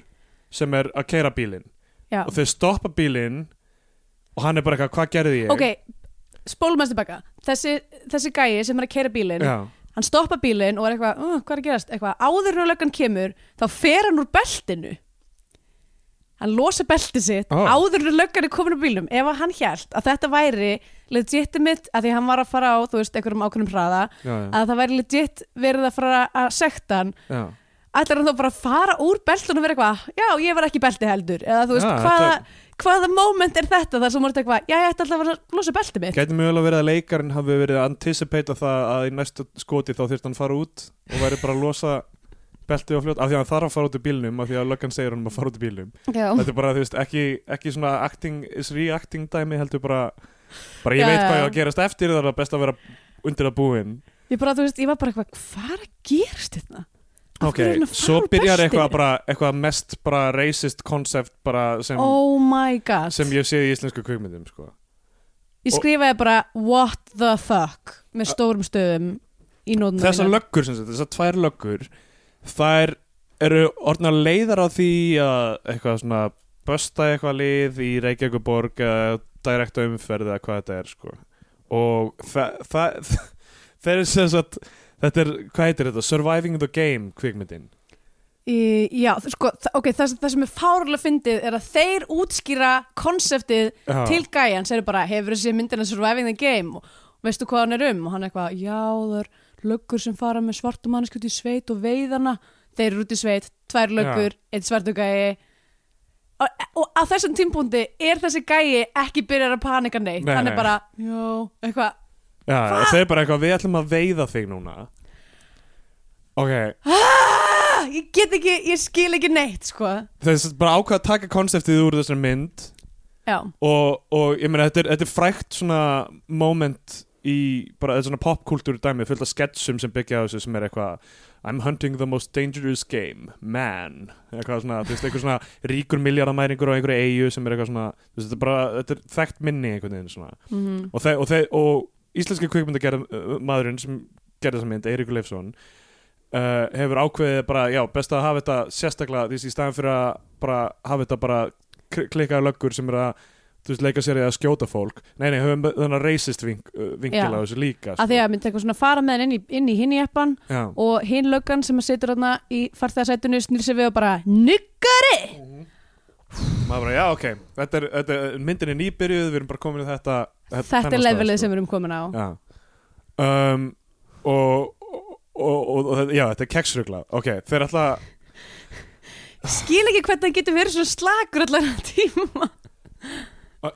sem er að keira bílinn. Já. og þeir stoppa bílinn og hann er bara eitthvað, hvað gerði ég? ok, spólum aðeins tilbaka. Þessi, þessi gæi sem er að keira bílinn Já, hann stoppa bílinn og er eitthvað, uh, hvað er að gerast? Eitthvað, áður en löggan kemur þá fer hann úr beltinu. Hann losa beltið sitt Ó. áður en löggan er komin úr bílnum. Ef að hann hjælt að þetta væri legitimate, að því hann var að fara á þú veist, einhverjum ákveðnum hraða já, já, að það væri legit verið að fara að sekta hann. Já. ætlar hann þá bara að fara úr beltunum og vera eitthvað, já, ég var ekki í belti heldur. Eða þú veist, Já, hvaða, þetta- hvaða moment er þetta þar sem voru eitthvað, já, ég ætla alltaf að losa beltið mitt. Gæti mögulega verið að leikarinn hafi verið að anticipata það að í næstu skoti þá þyrst hann fara út og væri bara að losa beltið og fljótt, af því að hann þarf að fara út úr bílnum af því að löggan segir hann að fara út úr bílnum. Já, þetta er bara, þú veist, ekki, ekki svona acting bara ég Já, veit hvað ég á að gerast eftir það er best að vera undir að búin. Ég bara, veist, ég var bara eitthvað hvað er að gerast þetta? Af ok, að svo byrjar eitthvað bara, eitthvað mest bara racist concept bara sem, oh sem ég sé í íslensku kvikmyndum sko. ég skrifaði bara what the fuck? með stórum stöðum í nótuna þessar löggur, þessar tvær löggur þær eru orðnar leiðar á því að eitthvað svona bösta eitthvað lið í Reykjavíkuborg eða direkta umferð eða hvað þetta er sko. og það það þeir eru sem sagt þetta er, hvað heitir þetta, Surviving the Game kvikmyndin. Í, já, sko, þa- ok, það, það sem er fárlega fyndið er að þeir útskýra konseptið Já. til gæjans eru bara, hefur þessi myndina Surviving the Game? Og veistu hvað hann er um? Og hann er eitthvað, já, það er löggur sem fara með svartum mannskjöld í sveit og veiðana. Þeir eru út í sveit, tvær löggur eitt svartu gæji og, á þessum tímpúndi er þessi gæji ekki byrjar að panika neitt. Nei, hann nei. er bara, já, eitthvað Já, og þeir bara eitthvað, við ætlum að veiða þig núna. Ok. Ah, ég get ekki, ég skil ekki neitt sko, sem sagt bara ákvað að taka konseptið úr þessari mynd. Já. Og, og ég meina þetta er, þetta er frækt svona moment í bara svona popkultúr dæmi fullt af sketsum sem byggja á þessu sem er eitthvað I'm hunting the most dangerous game man. Eitthvað svona, þú veist, eitthvað svona ríkur miljardamæringur á einhverju eigu sem er eitthvað svona þú veist, þetta er bara, þetta er þekkt minni einhvern veginn svona. Mm og, þe og, þe og íslenski kvikmyndagerð uh, maðurinn sem gerði þessa mynd, Eiríkur Leifsson uh, hefur ákveðið bara, já, best að hafa þetta sérstaklega, því að í staðan fyrir að bara hafa þetta bara kl- klikkaða löggur sem er að, þú veist, leika sér í að skjóta fólk. Nei, nei, höfum þannig racist vink, uh, á þessu líka sko. að því að myndi eitthvað svona fara með hann inn í, inn í hinn í eppan og hinn löggan sem að situr þarna í farþegarsætunu snýr sér við og bara nuggari! Maður bara, já, ok þetta er, þetta er, myndin er nýbyrjuð, við erum bara komin í þetta þetta er levelið sem við erum komin á. Um, og, og, og, og, þetta- já, þetta er keksrugla. Ok, þeir ætla skil ekki hvernig það getur verið svona slagur allar tíma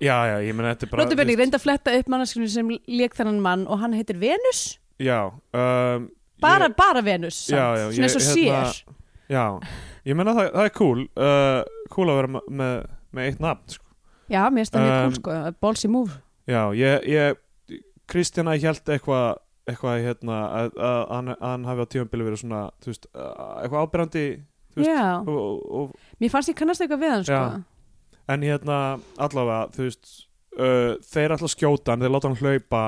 já, já, ég meina þetta er bara Róttu Benni, þú veist- reynda að fletta upp manneskinu sem lék þennan mann og hann heitir Venus já, um, bara, ég, bara Venus samt. Já, já, svona eins og ég- sér já, ég meina það, það er cool uh, cool að vera með, með, með eitt nafn sko. Já, mér finnst það mjög Um, cool sko, ballsy move Já, ég, ég Kristjana held eitthvað eitthvað hérna að, hann hafi á tímabili verið svona þú veist, að- eitthvað veist, Já, og, og, og, mér fannst ég kannast eitthvað við hann sko. En hérna allavega, þú veist uh, þeir að skjóta hann, þeir láta hann hlaupa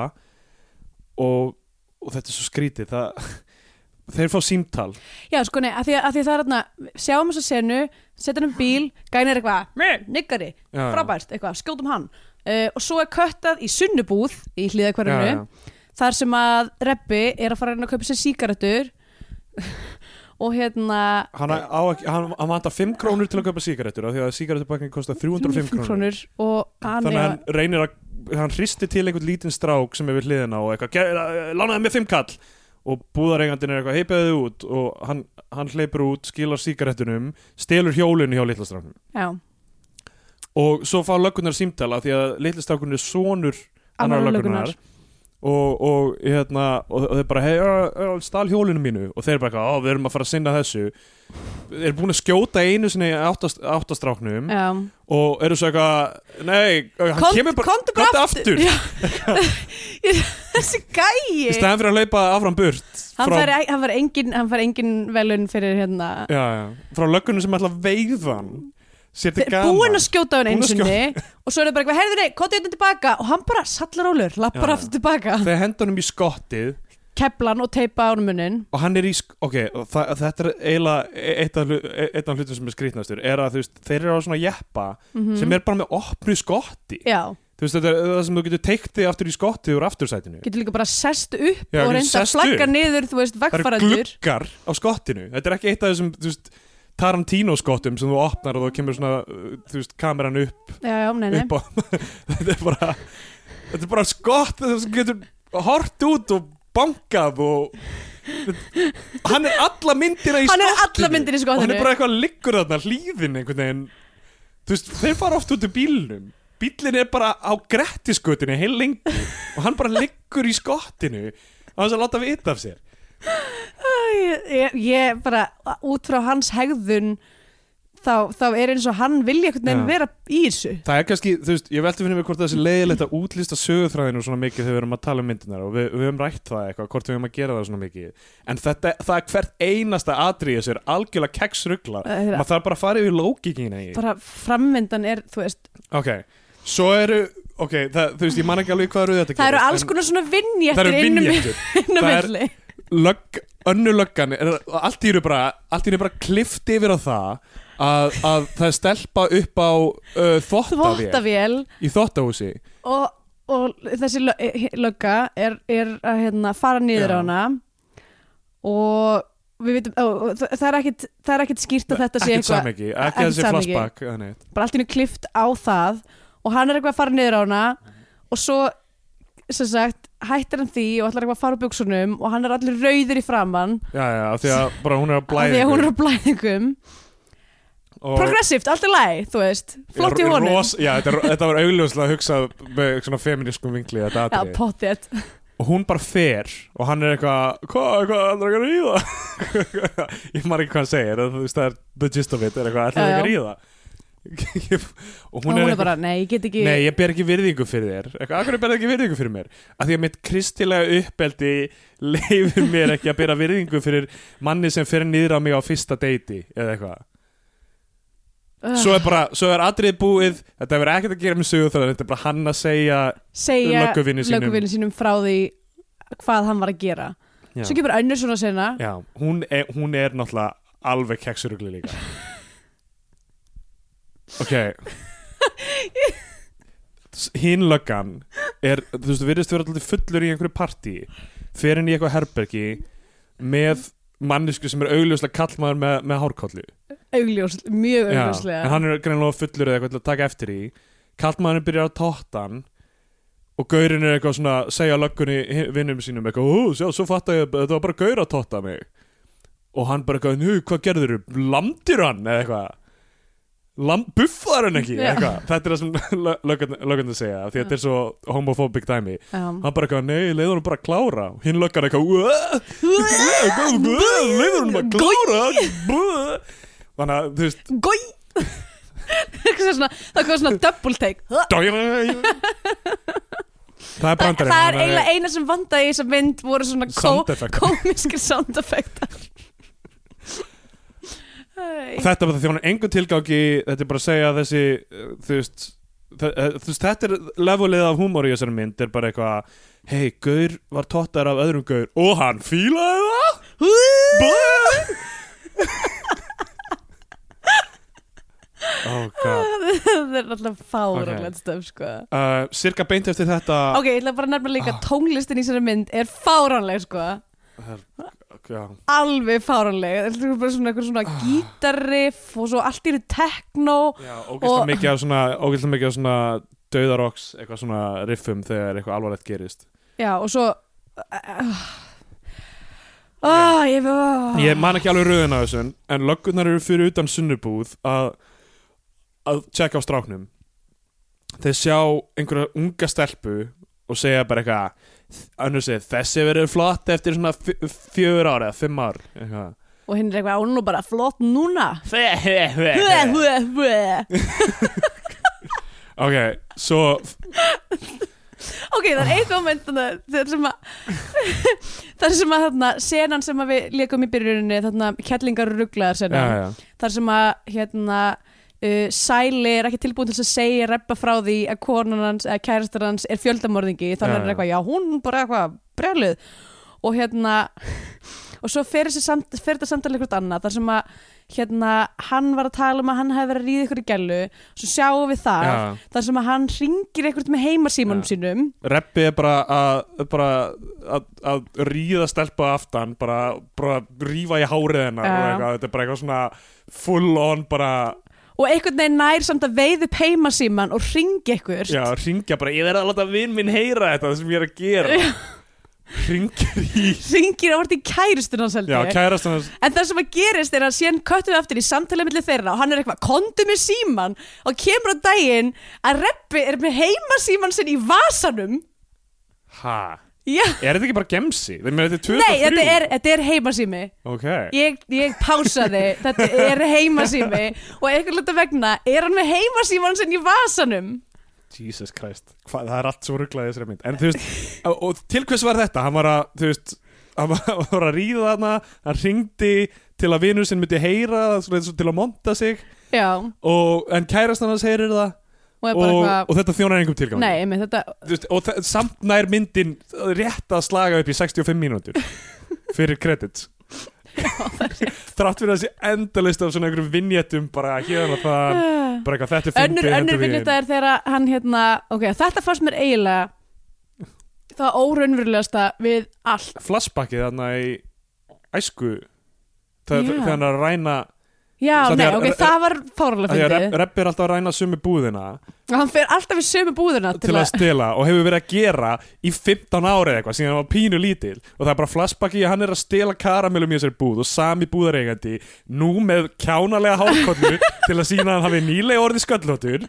og, og þetta er svo skrítið það, þeir fá símtal. Já, sko, nei, að því að, því að það er hérna sjáum þess að senu, setja hann um bíl gæna er eitthvað, "Meh, niggari frábært, eitthvað, skjótum hann uh, og svo er köttað í sunnubúð í hlýðakvarðinu, þar sem að Reppi er að fara reyna að kaupa sér sígarettur og hérna hann, hann, hann vantar 5 krónur til að kaupa sígarettur af því að sígarettupakkin kostar 305 krónur. þannig að hann reynir að hann hristi til einhvern lítinn strák sem er við hliðina og eitthvað, "Ge- lánaði mér 5 kall. Og búðareigandinn er eitthvað heipaði út. Og hann, hann hleypur út, skilar sígarettunum stelur hjólinu hjá litlastráknum já, og svo fá löggunar símtala því að litlastráknun er sonur annar löggunar. Og, og, hérna, og, og þeir bara hei, stál hjólinu mínu. Og þeir bara "Á, við erum að fara að sinna þessu. Þeir eru búin að skjóta einu sinni áttast, áttastráknum já. og eru svo eitthvað nei, hann Kont- kemur bara bara aftur. þessi gæi. Í staðan fyrir að hlaupa áfram burt hann fær, hann fær engin, engin velun fyrir hérna. Já, já, frá löggunum sem ætla að veiða hann sér til Þeir gaman. búin að skjóta hann að skjóta- sinni og svo er það bara eitthvað, heyrðu nei, kottu þetta tilbaka. Og hann bara sallar álur, lappar aftur tilbaka. Þegar henda honum í skottið keplan og teipa á hann munnin og hann er í, ok, og þetta er eiginlega eitt af, eitt af hlutum sem er skrýtnastur er að veist, þeir eru á svona jeppa Mhm. sem er bara með opnu skotti. Já, þú veist, þetta er það sem þú getur teikt þig aftur í skottið úr aftursætinu. Getur líka bara sest upp Já, og reynda að flagga niður, þú veist, það eru gluggar á skottinu. Þetta er ekki eitt af þessum, þú veist Tarantino skottum sem þú opnar og þá kemur svona uh, þú veist, kameran upp, já, já, nei, nei. upp á þetta er bara þetta er bara skott sem getur hort út og bankað og hann er alla myndina í hann er skottinu. alla myndir í og hann skottinu er bara eitthvað liggur þarna hlýðin einhvern veginn. Þú veist, þeir fara oft út úr bílnum. Bílinn er bara á grettiskötinu heil lengi og hann bara liggur í skottinu á þess að láta vita af sér ég, ég, bara, út frá hans hegðun þá, þá er eins og hann vilja einhvern veginn vera í þessu. Það er kannski, þú veist, ég velti fyrir mig hvort það sé leiðilegt að útlista sögurþræðinu svona mikið þegar við erum að tala um myndinar og við, við höfum rætt það eitthvað, hvort við höfum að gera það svona mikið. En þetta, það er hvert einasta atriði sem er algjörlega keksrugla. Það maður þarf bara að fara yfir lókikina í bara frammyndan er, þú veist ok, svo eru ok, það, þú veist, ég man ekki alveg hvað eru þetta það eru gerist, alls en konar svona það vinnjættir eru innum vinnjættur innum Það er- milli. lögg, önnu löggan er, allt í eru bara klift yfir á það að, að það stelpa upp á uh, þvottavél. Þvottavél. Í þvottahúsi. Og, og þessi eh, lögga er, er að hérna, fara niður Já. á hana. Og við vitum, ó, það er er ekkit skýrt að þetta sé ekkert eitthvað ekki ekkert samhengi. bara allt í hennu klift á það og hann er eitthvað að fara niður á hana. Og svo sem sagt, hættir hann því og ætlar eitthvað að fara úr buksunum og hann er allir rauður í framann já, já, af því að bara hún er að af því blæða að hún er á blæðingum. progressivt, allt er læg, þú veist. Flott í honum, já, þetta, þetta var augljóslega hugsað með svona feminískum vinkli þetta já, atriði. pottet og hún bara fer og hann er eitthvað hvað, hvað, ætlar ekki að ríða ég maður ekki hvað hann segir þú veist, það er the gist of it, er eitthvað, ætlar ekki að ríða og og hún er, eitthvað- bara, nei, ég get ekki Nei, ég ber ekki virðingu fyrir þér. Eitthvað, akkur ber ekki virðingu fyrir mér? Af því að mitt kristilega uppeldi leifir mér ekki að bera virðingu fyrir manni sem fer niður á mig á fyrsta deiti eða eitthvað. Svo er bara, svo er atrið búið. Þetta hefur ekkert að gera með sögu það Þetta er bara hann að segja segja lögguvini sínum. sínum frá því hvað hann var að gera. Já, svo kemur önnur svona sena. Já hún, er, hún er náttúrulega alveg keksurugli líka Ok. Hinn löggan er, þú veist, virðist vera alltaf fullur í einhverju partí fer inn í eitthvað herbergi með mannisku sem er augljóslega kallmaður með, með hárkollu. Augljós, mjög augljóslega. en hann er greinlega fullur eða eitthvað til að taka eftir í. Kallmaðurinn byrjar að tóta hann og gaurinn er eitthvað svona að segja löggunni vinnum sínum eitthvað, ó, sjá, svo fatt að þetta var bara gaur að tóta mig. Og hann bara eitthvað, hvað gerður þú? Lamdir hann? Eða eitthvað Buffar hann ekki, Þetta er það sem löggan að segja Því að þetta er svo homophobic dæmi. Hann bara eitthvað, nei, leiður hann bara að klára. Hinn löggan eitthvað "Uah, Leiður hann bara að klára. Buh." Þannig að, þú veist, Gói það kom svona double take. Það er það, brandarinn það er eiginlega eina sem vandaði í þessa mynd voru svona komiskir sound effektar Æ. Þetta er því hann er engu tilgangi Þetta er bara að segja að þessi uh, Þú veist uh, Þú veist, þetta er levelið af húmor í þessari mynd er bara eitthvað hei, Gaur var tóttar af öðrum Gaur og hann fílaði það! Oh god. Það er alltaf fáralegt stöf sko. Uh, Cirka beint eftir þetta. Ok, ég ætla bara að nefna líka Ah. tónlistin í þessari mynd er fáránleg sko já, alveg fáránleg. Þetta er bara svona eitthvað svona gítarriff og svo allt eru ógeðslega Og- mikið af svona svona dauðaroks eitthvað svona riffum þegar eitthvað alvarlegt gerist. Já, og svo uh, oh, ég, oh. Ég man ekki alveg rauðin af þessu en löggurnar eru fyrir utan sunnubúð að að tjekka á stráknum. Þeir sjá einhverja unga stelpu og segja bara eitthvað önnur segir þessi verður flott eftir svona fjögur ára fimm ár eitthvað. og hinn er eitthvað, hún er bara flott núna. Ok, svo ok, það er eitt moment þar sem að þar sem að þarna, senan sem að við leikum í byrjuninni, þarna kettlingar og rugglaðar senan, þar sem að hérna uh, Sæli er ekki tilbúin til að segja reppa frá því að konan hans eða kærastar hans er fjöldamorðingi þannig er já. hann eitthvað, já hún bara eitthvað brjálið og hérna og svo fer, þetta samtali eitthvað annað þar sem að hérna hann var að tala um að hann hefði verið að ríða ykkur í gælu svo sjáum við það, já. þar sem að hann ringir eitthvað með heimasímanum Já. sínum Reppi er bara að bara að, að ríða stelpa aftan bara, bara rífa í hárið hennar Já. og eitthvað, þetta er bara eitthvað svona full on bara og einhvern veginn nær samt að veið upp heimasíman og ringi ykkur Já, ringja bara, ég verði að láta vinn minn heyra þetta sem ég er að gera. Ringir í ringir á vart í kæristun hans held Já, ég. kærast hans. En það sem að gerist er að síðan köttum við aftur í samtalið millir þeirra og hann er eitthvað, kondu með síman og kemur á daginn að Reppi er með heimasíman sinn í vasanum. Ha? Já, Er þetta ekki bara gemsi? Þeir með þetta 2003 nei, þetta er, þetta er heimasími. Ok. Ég, ég pásaði, þetta er heimasími. Og einhvern veginn vegna er hann með heimasíman sinn í vasanum. Jesus Christ. Hva, Það er allt svo rugglaði þessari mynd. En þú veist, og, og til hvers var þetta? Hann var að, þú veist Hann var, að ríða þarna Hann ringdi til að vinur sinn myndi heyra til að monta sig. Já, og, En kærast hann heyrir það og og, eitthvað og þetta þjónar einhverjum tilgang Nei, með þetta og samt nær myndin rétt að slaga upp í 65 mínútur fyrir credits. Þrátt fyrir sé endalist af svona einhverjum vinnjettum bara hérna það bara eitthvað þetta er önnur, fyndið, önnur vinnita er þegar hann hérna ok, þetta fannst mér eiginlega það óraunverulegasta við allt. Flashbackið þarna í æsku þegar hann að ræna já, nei, ok, það var fárlega að fyndið Rep, Rep er alltaf að ræna sömu búðina. Hann fer alltaf í sömu búðina til að stela og hefur verið að gera í 15 ári eða eitthvað síðan hann var pínu lítil og það er bara flashbacki að hann er að stela karamellum í þessari búð og sami búðareigandi nú með kjánalega hálkollu til að sína að hann hafi nýlega orðið sköllóttur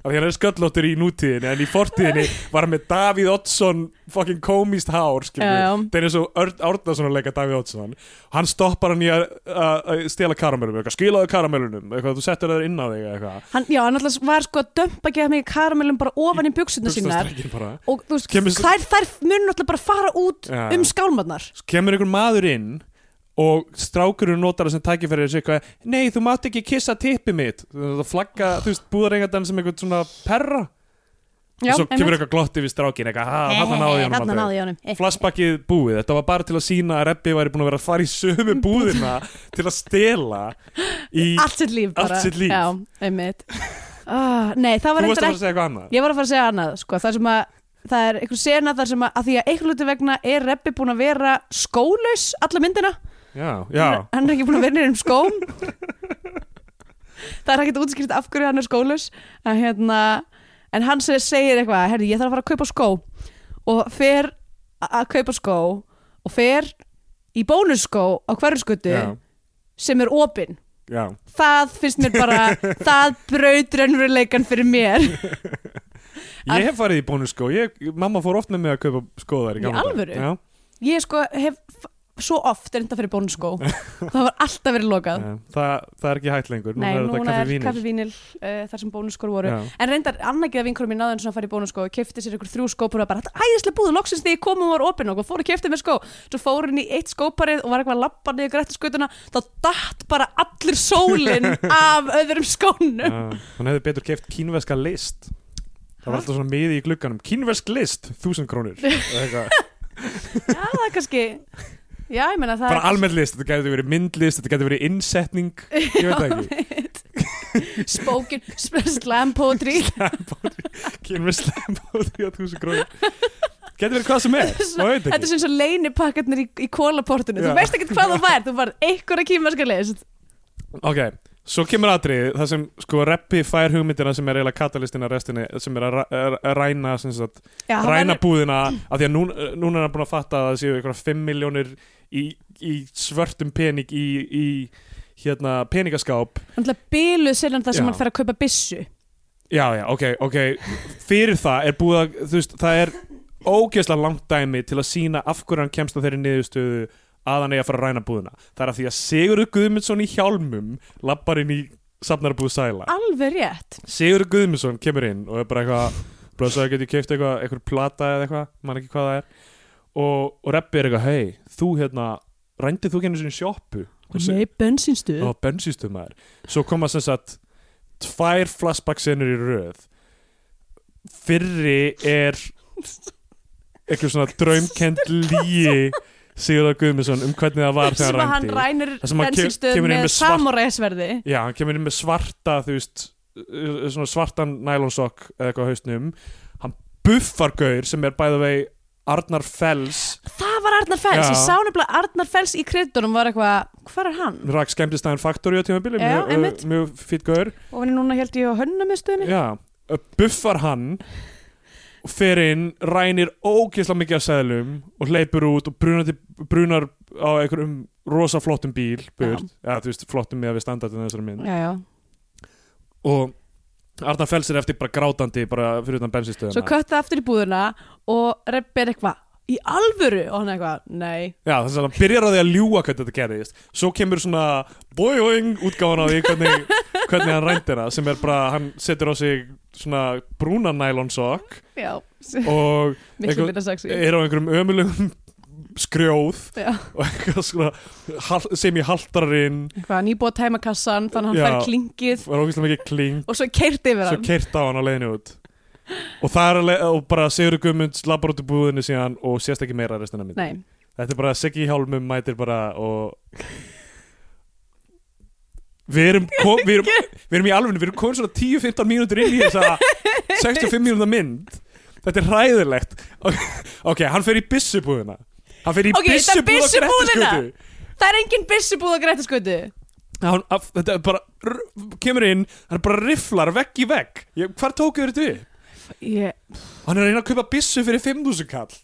af því hann er sköllóttur í nútíðinni en í fortíðinni var hann með Davíð Oddsson fucking komist hár það er eins og Árnason að leika Davíð Oddsson. Hann stoppar hann í að, að, að stela karamellum skilaðu karamellunum eitthvað, þú settur það inn á þig hann, já, hann alltaf var sko að dömpa ekki að mikið karamellum bara ofan í Buxnastrekkinn bara. og þú veist, þær, þær mun alltaf bara fara út Já. um skálmarnar. Kemur einhver maður inn og strákurinn notar það sem tækifæri og segir eitthvað, nei þú mátt ekki kissa tippi mitt. Það flagga, þú veist, búðarengandan sem einhvern svona perra. Já, og svo kemur eitthvað glotti við strákin eitthvað, hann náði ég honum flashbackið búið, þetta var bara til að sína að Rebbi væri búin að vera að fara í sömu búðina til að stela í, allt sitt líf Allt sitt líf. já, einmitt. Ah, nei, þú var varst að fara að segja eitthvað annað? Ég var að fara að segja annað, sko, það sem að það er einhver sena þar sem að, að því að hluti vegna er Reppi búin að vera skólaus alla myndina, já, já, hann er ekki búin að vera nýrinn um skóm. Það er ekkert útskýrt af hverju hann er skólaus en hérna, en hann segir, eitthvað, herri, ég þarf að fara að kaupa skó. Og fer að kaupa skó og fer í bónusskó á hverjuskutu já, sem er opinn. Já. það finnst mér bara það braut raunveruleikan fyrir mér. Ég hef farið í bónusskó. Mamma fór oft með mig að kaupa skóðar í gamla ég sko hef svo oft reynda fyrir bónuskó það var alltaf verið lokað. Það, það er ekki hægt lengur. Nei, núna er þetta núna kaffi er vínil kaffi vínil uh, þar sem bónuskór voru. Já. En reyndar, annarkiða vinkurum mín svona að fara í bónuskó og kefti sér ykkur þrjú skópar og bara, þetta er æðislega búð, loksins því ég kom og var opinn og fór og kefti mér skó Svo fór henni í eitt skóparið og var eitthvað að labba niður grættiskutuna þá datt bara allir sólin af öðrum skónum. Hún hefði betur keft kínveska list. Það var alltaf svona miði í glugganum. Kínvesk list, þúsund krónur. Eða eitthvað. Já, það er kannski Já, ég meina það Bara almenn list, þetta getur verið myndlist Þetta getur verið innsetning Ég veit það ekki. Ekki Spoken, slam poetry. Kínvesk lembóði á þúsund krónur. Getur verið hvað sem er Það veit Þetta er ekki sem svo leinipakkarnir í, í kólaportinu. Þú veist ekkert hvað það fær, þú fær einhverja kýmarska list. Ok, svo kemur atrið Það sem sko reppi fær hugmyndina sem er eiginlega katalistina restinni sem er að, að að ræna sagt, Já, ræna verður- búðina af því að núna, núna er hann búin að fatta að það séu eitthvað 5 miljónir í, í svörtum pening í, í hérna peningaskáp. Ætla að byluð sér hann það sem Já. hann fer að kaupa byssu. Já já ok, ok. Fyrir það er búið að þú veist, það er ógeðslega langt dæmi til að sína af hverju hann kemst að þeirri niðurstöðu að hann eigi að fara að ræna búðina. Það er að því að Sigurður Guðmundsson í hjálmum lappar inn í safnarbúð Sæla. Alveg rétt. Sigurður Guðmundsson kemur inn og er bara eitthvað blöðsæði geti keift eitthvað, eitthvað plata eða eitthvað, mann ekki hvað það er. Og, og reppi er eitthvað, hei, þú hérna rændið þú genið sjoppu? Og Nei, bensinstuð og bensinstum maður. Svo koma sem sagt tvær flashback-senur í röð. Fyrri er eitthvað svona draumkend líi Sigurðar Guðmundsson um hvernig það var þegar hann rændi rænir Það sem hann inn með með samuræsverði Já, hann kemur inn með svarta veist, uh, svartan nælonsokk eða eitthvað hausnum. Hann buffar gaur sem er bæða vei Arnar Fells Það var Arnar Fells, Já. ég sá nefnilega Arnar Fells í kryddunum var eitthvað, hvað er hann? rak skemmtistæðin Faktori á tímabili mjög, mjög fýtt gaur. Og hann er núna held ég á hönnamiðstöðinni Já, buffar hann og fer inn, rænir ógeðslega mikið af seðlum og hleypur út og brunar, til, brunar á einhverjum rosa flottum bíl burt, já. þú veist, flottum með að við standardin þessari mynd. Já, já. Og Arnar Fells er eftir bara grátandi bara fyrir utan bensinstöðuna Svo kötta aftur í búðuna og Rebbi er eitthvað í alvöru? Og hann eitthvað, nei. Já, þess að hann byrjar á því að ljúga hvernig þetta gerðist. Svo kemur svona boing útgáfan á því hvernig, hvernig hann rændir það sem er bara, hann setur á sig svona brúna nælonsokk Já, og eitthvað- er á einhverjum ömulugum skrjóð Já, og eitthvað svona sem í haldarinn eitthvað nýbúið að tæma kassan þannig að hann Já. fær klingið og svo keirt yfir svo hann. keirt á hann á leiðinu út og það er alveg, og bara Sigur Guðmunds labbar út í búðinu síðan og sést ekki meira restina mynd Nei, Þetta er bara Siggi Hjálmum mætir bara og Við erum, kom, við, erum, við erum í alveg, við erum komin svona 10-15 mínútur inn í þessa 65 mínúta mynd. Þetta er hræðilegt. Ok, hann fer í byssubúðina. Hann fer í Ok, þetta byssubúð á byssubúðina. Grettisgötu. Það er engin byssubúð að græta skutu hann, af- Þetta er bara, kemur inn Hann bara rifflar vegg í vegg. Ég, Hvar tókuðu þetta upp? Ég, Hann er að reyna að kaupa byssu fyrir 5.000 kall.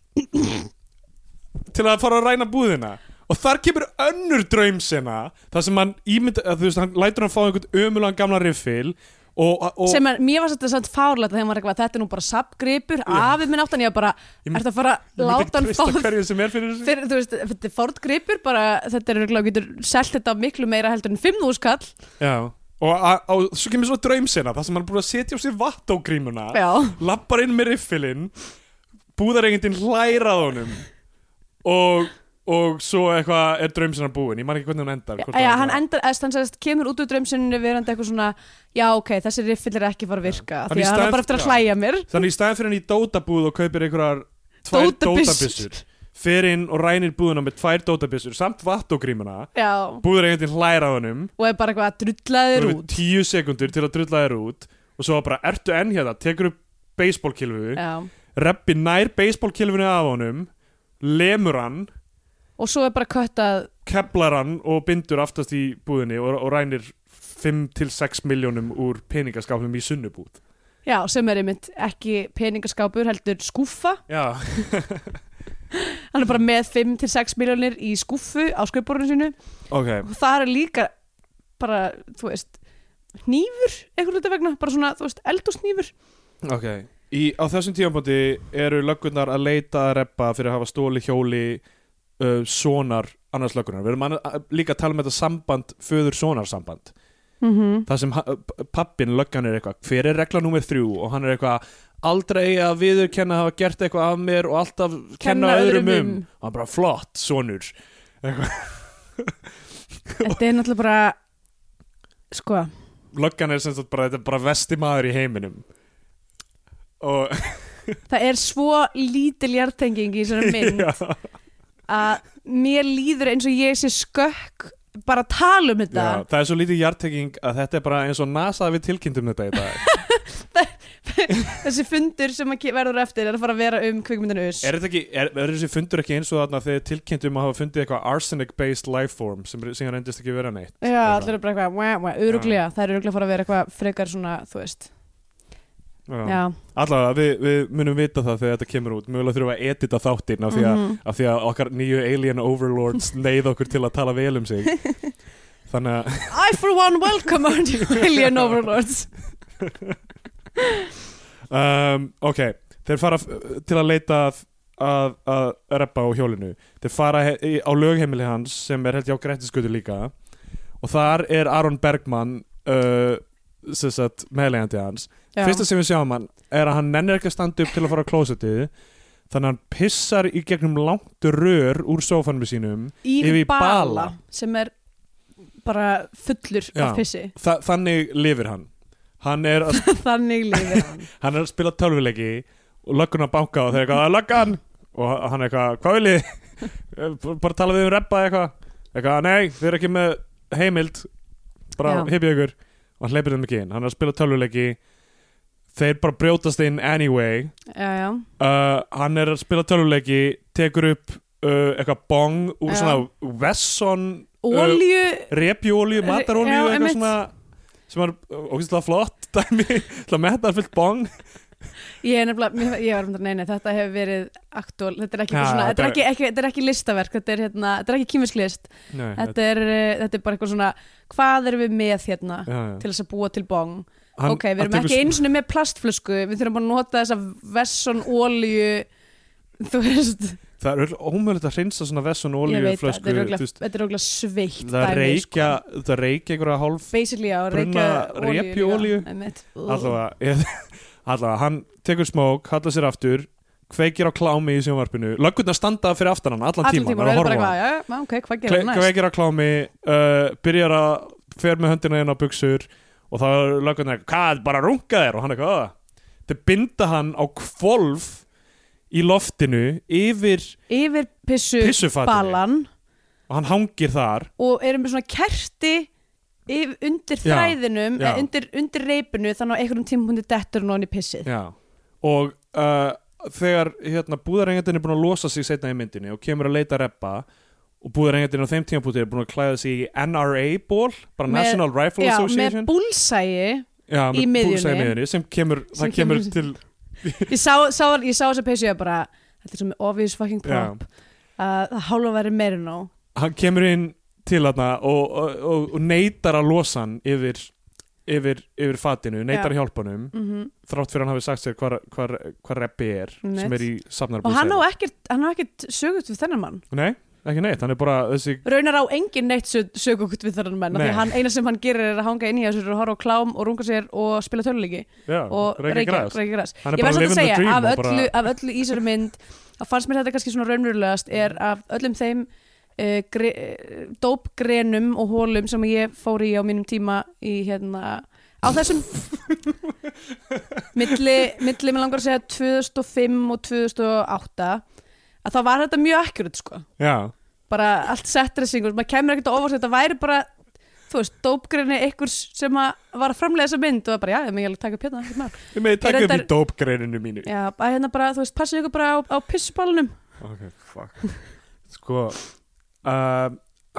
Til að fara að ræna búðina. Og þar kemur önnur draumsina Það sem hann ímynda Þú veist, hann lætur hann fá einhvern ömulegan gamla riffil Og, og sem er, mér var þetta samt fárlega þegar maður eitthvað, þetta er nú bara sapgripur, afið minn áttan ég var bara, ertu að fara láta hann veist, þetta er fordgripur bara, þetta er getur selt þetta miklu meira heldur en 5.000 kall. Já Og, og svo kemur svona draumsina Það sem hann er búin að setja á sig vattógrímuna Já, Lappar inn með riffilinn Búðarengindin hlærað honum Og Og svo eitthvað er draumsina búin Ég man ekki hvernig hún endar já það- hann endar, eða hann sagðist, kemur út úr draumsinni verandi eitthvað svona, já ok, þessi riffill er ekki fara að virka, Hann því að hann er bara eftir að já. hlæja mér. Þannig í staðin fyrir hann í dótabúð og kaupir einhverjar tvær Dótabyssur. Fer inn og rænir búðuna með tvær dótabyssur samt vattógrímuna Já, búður einhvern veginn hlæraðunum og er bara eitthvað að drullaðir út. tíu sekundur til að drulla þér út. Og svo bara ertu enn hérna, tekur upp baseballkilfu, Já, reppi nær baseballkilfunni af honum lemur hann, og svo er bara köttað. Keplar hann og bindur aftast í búðinni og, og rænir 5-6 miljónum úr peningaskapnum í sunnubúð. Já, sem er einmitt ekki peningaskápur heldur skúffa. Já, hann er bara með 5-6 miljónir í skúffu á skrifborðinu sínu. Ok. Og það er líka bara, þú veist hnífur, einhvern veginn vegna bara svona, þú veist, eldúsnýfur Ok, í, á þessum tímapunkti eru löggurnar að leita að reppa fyrir að hafa stóli hjóli uh, sonar annars löggunar við erum anna- líka að tala um þetta samband föður-sonar samband mm það sem pappin löggan er eitthvað hver er regla númer þrjú? Og hann er eitthvað aldrei að viðurkenna að hafa gert eitthvað af mér og alltaf kenna, öðrum um. um. og hann bara flott, sonur. Þetta er náttúrulega bara sko, löggan er sem sagt bara, þetta er bara vesti maður í heiminum. Og það er svo lítil hjartenging í þessari mynd að mér líður eins og ég sé skökk bara að tala um þetta. Já, það er svo lítið hjartekking að þetta er bara eins og NASA við tilkynntum þetta í dag þessi fundur sem verður eftir er að fara að vera um kvikmyndinu us. Er ekki, er, er þessi fundur ekki eins og þarna þegar tilkynntum að hafa fundið eitthvað arsenic based lifeform sem síðan reyndist ekki vera neitt? Já, allir er bara eitthvað, öruglega, það er öruglega að fara að vera eitthvað frekar svona, þú veist. Allavega, við, við munum vita það þegar þetta kemur út. Mögulega þurfum við að edita þáttinn af, því að- Mhm. af því að okkar nýju alien overlords neyð okkur til að tala vel um sig. Þannig að I for one welcome our alien overlords um, Ok, þeir fara til að leita að, að, að reppa á hjólinu Þeir fara á lögheimili hans sem er held ég á Grettisgötu líka Og þar er Aron Bergman uh, meðlegandi hans Já. Fyrsta sem við sjáum hann er að hann nennir ekki að standa upp til að fara á klósetið þannig að hann pissar í gegnum langt rör úr sófanum sínum Yfir bala, bala. sem er bara fullur Já. af pissi Þa, þannig lifir hann hann er, að, Þannig lifir hann. Hann er að spila tölvuleiki og löggun að banka og þeir eitthvað að löggan og hann er eitthvað, hvað vil ég bara tala við um reppa eitthvað. Eitthvað, nei, þeir eru ekki með heimild. Bara Já. hipja ykkur. Og hann hleypir þeim ekki inn, hann er að spila tölvuleiki. Þeir bara brjótast inn anyway. Já, já, uh, hann er að spila tölvuleiki tekur upp uh, eitthvað bong úr Já. svona Vesson Olju repjúolju, Re- matarolju eitthvað svona sem er ógæslega flott dæmi, til að metta fullt bong Ég er nefnilega, ég var um þetta, nei, nei, þetta hefur verið aktúal, þetta er ekki, ja, svona, þetta er þetta ekki, ekki, þetta er ekki listaverk, þetta er, hérna, þetta er ekki kýmislist, Nei, þetta er, uh, þetta er bara eitthvað svona, hvað erum við með hérna já, já. til þess að búa til bong? Hann- ok, við erum ekki eins og með plastflösku, við þurfum bara að nota þessa vesson olju, þú veist, það er ómögulegt að hreinsa svona Vesson ég olju veit það, flösku þetta er er okkur sveitt það reykja sko. það reykja einhverja hálf basically á brunna reykja olju allavega, allavega hann tekur smók, hallar sér aftur kveikir á klámi í sjónvarpinu. Löggurnar standa fyrir aftan hann allan allan tíma, tíma, er og að er bara horfa á eitthvað, já, já, ok, hvað Kle- gerir næst? kveikir á klámi uh, byrjar að fer með höndina inn á buksur og þá er lögurnar hvað, bara runga þér? Og hann eitthvað "Ah." þeir binda hann á kvolf í loftinu yfir yfir pissu pissufatinu balan og hann hangir þar og erum með svona kerti yf, undir Já, þræðinum já. eh, undir, undir reipinu þannig á einhverjum tímapunkti dettur hún í pissið Já. og uh, þegar hérna, búðarengjandinn er búin að losa sig setna í myndinni og kemur að leita reppa og búðarengjandinn á þeim tímapunkti er búin að klæða sig í NRA-ból bara Með- National Rifle já, með Association búlsægi Já, í með miðjunni. miðjunni sem kemur, Sem það kemur kemur- til ég sá, sá þessa pissu ég bara þetta er svo með obvious fucking prop. Að það hálfa væri meira nóg. Hann kemur inn til þarna og, og, og, og neytar að losa hann yfir, yfir, yfir fatinu, neytar að hjálpa honum mm þrátt fyrir hann hafi sagt sér hvað hva, hva reppi er Einmitt. sem er í safnar og hann hann á ekkert sögut við þennan mann. Nei, ekki neitt, hann er bara þessi raunar á engin neitt sögut við þennan því Nei. að hann, eina sem hann gerir er að hanga inn í þessu og horfa á klám og runga sér og spila töluleiki og reykja græs. ég var samt að segja, af öllu, bara, af öllu í þessari mynd að fannst mér þetta kannski svona raunverulegast er af öllum þeim uh, gre, uh, dópgrenum og hólum sem ég fór í á mínum tíma í hérna á þessum. Milli, milli mér langar að segja 2005 og 2008 að þá var þetta mjög akkurat sko. Já, bara allt setdressingur, maður kemur ekkert á óvart þetta væri bara, þú veist, dópgreni ykkurs sem að var að framlega þessa mynd og það bara, já, ég alveg taka upp hérna, ekkert mál. Ég taka upp í dópgreininu mínu. Já, að hérna bara, þú veist, passið ykkur bara á, á pissbálunum ok, fuck. Sko uh,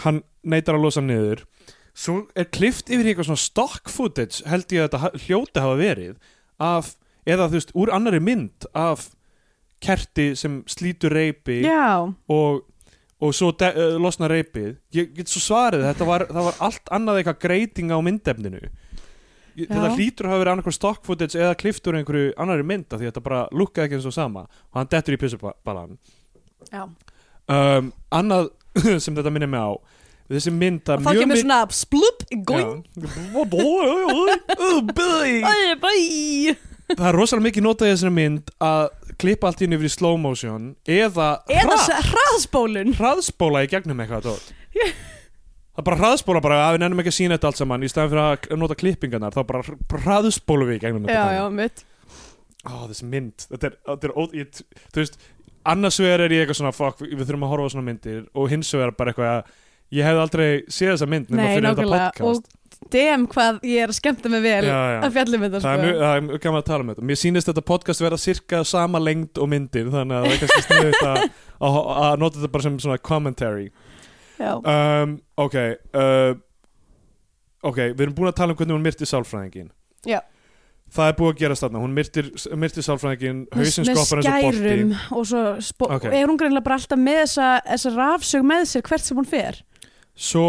hann neytar að losa niður. Svo er klift yfir eitthvað svona stock footage held ég að þetta hljóti hafa verið af, eða þú veist, úr annari mynd af kerti sem slítur reypi Já, og, og svo de, uh, losna reypið ég get svo svarið, þetta var, það var allt annað eitthvað greiting á myndefninu Ég- þetta Já. hlýtur að hafa verið annarkur stock footage eða klift úr einhverju annari mynd af því þetta bara lukkaði ekki eins og sama og hann dettur í pissubalan já, um, annað sem þetta minnir mig á þessi mynd og þá kemur svona splup, bæ það er rosalega mikið notað í þessari mynd að klippa allt í yfir í slow motion eða, eða hraðspólun. Hraðspóla í gegnum eitthvað dót. það er bara hraðspóla bara að við nennum ekki að sína þetta allt saman. Í staðan fyrir að nota klippingarnar þá bara hr- bara hraðspólu við í gegnum já, þetta já, mitt. Ó, þessi mynd þetta er, þetta er ó, ég, þú veist annars vegar er ég eitthvað svona fuck, við þurfum að horfa á svona myndir og hins vegar bara eitthvað að ég hefði aldrei séð þessa mynd nema fyrir þetta podcast. Og dem hvað ég er að skemmta mig vel Já, já. að fjallum þetta það er sko. það er gaman að tala um þetta mér sýnist þetta podcast verða cirka sama lengd og myndir þannig að það er kannski sniðut að, að, að nota þetta bara sem svona commentary um, ok uh, ok, við erum búin að tala um hvernig hún myrti sálfræðingin Já. það er búið að gerast þarna, hún myrtir, myrtir sálfræðingin með, hausinn með skoppar eins og bolti skærum og svo spo- Ok. og er hún greinlega bara alltaf með þessa, þessa rafsög með sér hvert sem hún fer svo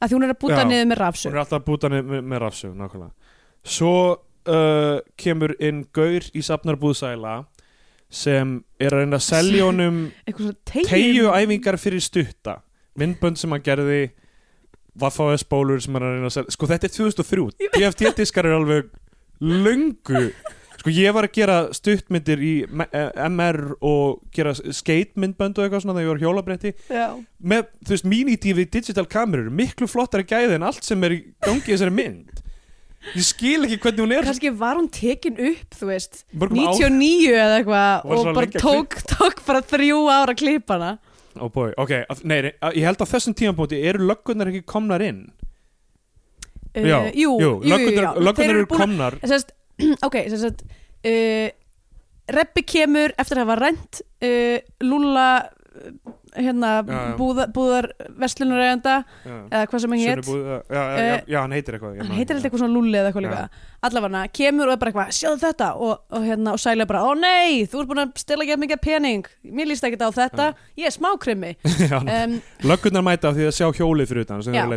að því hún er að búta niður með hún rafsög er alltaf að búta með, með, með rafsög nákvæmlega. Svo uh, kemur inn gaur í safnarbúðsæla sem er að reyna að selja honum eitthvað svona tegju tegju æfingar fyrir stutta. Myndbönd sem hann gerði Vaffaðs bólur sem hann er að reyna að selja sko þetta er 2003, DFT diskar er alveg löngu sko ég var að gera stuttmyndir í M- eh, MR og gera skatemyndbönd og eitthvað svona þegar ég var hjólabretti. Með, þú veist, mini-tv digital kamerur miklu flottari gæði en allt sem er í gangi þessari mynd. Ég skil ekki hvernig hún er kannski var hún tekin upp þú veist, mörgum ár. 99 eða eitthvað og bara tók, tók bara þrjú ára hana. Oh boy, ok, nei, ég held að þessum tímapunkti eru löggunar ekki komnar inn? Uh, já, jú, jú, jú, Þeir löggunar eru komnar ok, sem sagt uh, Reppi kemur eftir að hafa rent uh, Lúlla uh, hérna Já, já. búða, búðar verslunareganda já. eða hvað sem hann hét. Sunnubúð- já, Eh, já, hann heitir eitthvað hann heitir eitthvað svona Lúli eða eitthvað líka. Allavega kemur og er bara eitthvað, sjáðu þetta? Og, og, hérna, og sælega bara, ó nei, þú ert búin að stela ekki mikið pening, mér líst ekki á þetta. Ég er smákrimi Já, um, löggunar mæta af því að sjá hjólið fyrir utan sem Já. þeir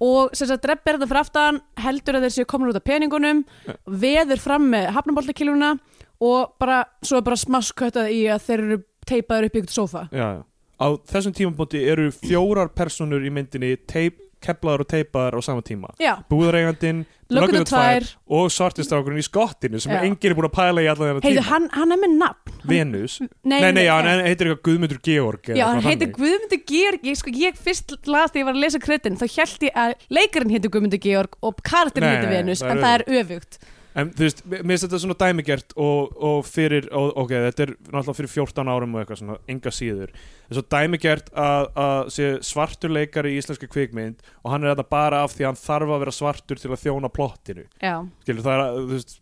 og sem sagt er þetta fyrir aftan heldur að þeir séu komin út af peningunum veður fram með hafnaboltakiluna og bara, svo er bara smaskköttað í að þeir eru teipaður upp í ykkur sofa já, já. á þessum tímapunkti eru fjórar personur í myndinni teip, keflaðar og teipaðar á sama tíma. Búðareigandinn, löggunum tvær. og svartistrákurinn í skottinu sem enginn er búin að pæla í allan þennan tíma. hann, hann er með nafn. Venus, nei, nei, nei, já, hann heitir eitthvað Guðmundur Georg Já, hann heitir. Guðmundur Georg. Ég, sko, ég fyrst las þegar ég var að lesa kreddin þá held ég að leikarinn heitir Guðmundur Georg og karakterin Nei, heitir Venus en það er öfugt En þú veist, mér finnst þetta svona dæmigert og, og fyrir, og, ok, þetta er náttúrulega fyrir 14 árum og eitthvað svona, enga síður. Það er svo dæmigert að, að sé svartur leikari í íslenski kvikmynd og hann er þetta bara af því að hann þarf að vera svartur til að þjóna plottinu. Já, Skilur, það er, þú veist,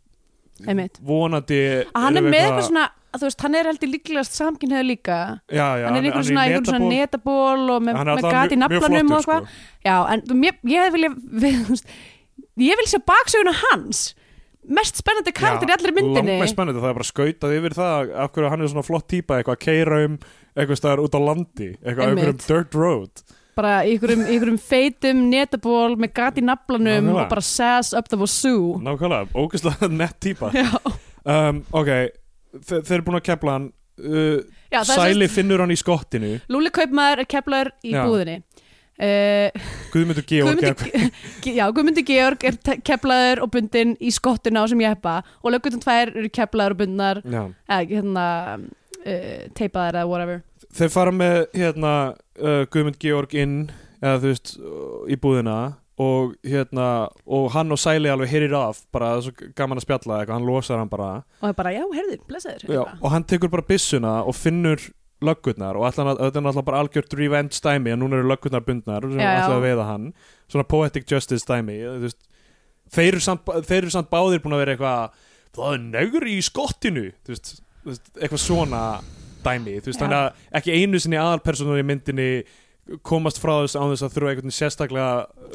einmitt. vonandi að hann er með eitthvað svona þú veist, hann er heldur líklegast samkynhauð líka. Já, já, hann er einhver svona, í einhver svona netaból. og með, með alltaf gat í mjög- mjög naflanum og eitthvað. Já, en mér, ég vilja við, ég vil sjá baksöguna hans mest spennandi karakter í allir myndinni. Langmest spennandi, það er bara skautað yfir það af hverju hann er svona flott típa, eitthvað að keira um eitthvað staðar út á landi eitthvað einhverjum dirt road. Bara einhverjum, feitum netaból með gat í naflanum og bara sass up the wazoo. Nákvæmlega, ógeðslega nett típa. Já, um, Ok, þe þeir eru búin að kepla hann uh, Já Sæli finnur hann í skottinu. Lúli Kaupmaður er keflaður í Já. búðinni uh, Guðmundur Georg Guðmundur, já, Guðmundi Georg er keflaður og bundin í skottuna á sem jeppa og löggutum tvær eru keflaður og bundnar eða hérna uh, teipaðar eða whatever. Þeir fara með hérna uh, Guðmund Georg inn eða þú veist, í búðina og hérna, og hann og Sæli alveg heyrir af, bara er svo gaman að spjalla eitthvað, hann losar hann bara. Og er bara, já, herðu, blessaður og hann tekur bara byssuna og finnur löggurnar og að- þetta er náttúrulega bara algjört revenge dæmi að núna eru löggurnar bundnar sem já. ætla að veiða hann. Svona poetic justice veist, þeir, eru samt, þeir eru samt báðir búin að vera eitthvað það er negur í skottinu veist, eitthvað svona dæmi veist, þannig að ekki einu sinni aðalpersonur í myndinni komast frá þess á þess að þurfa einhvern sérstaklega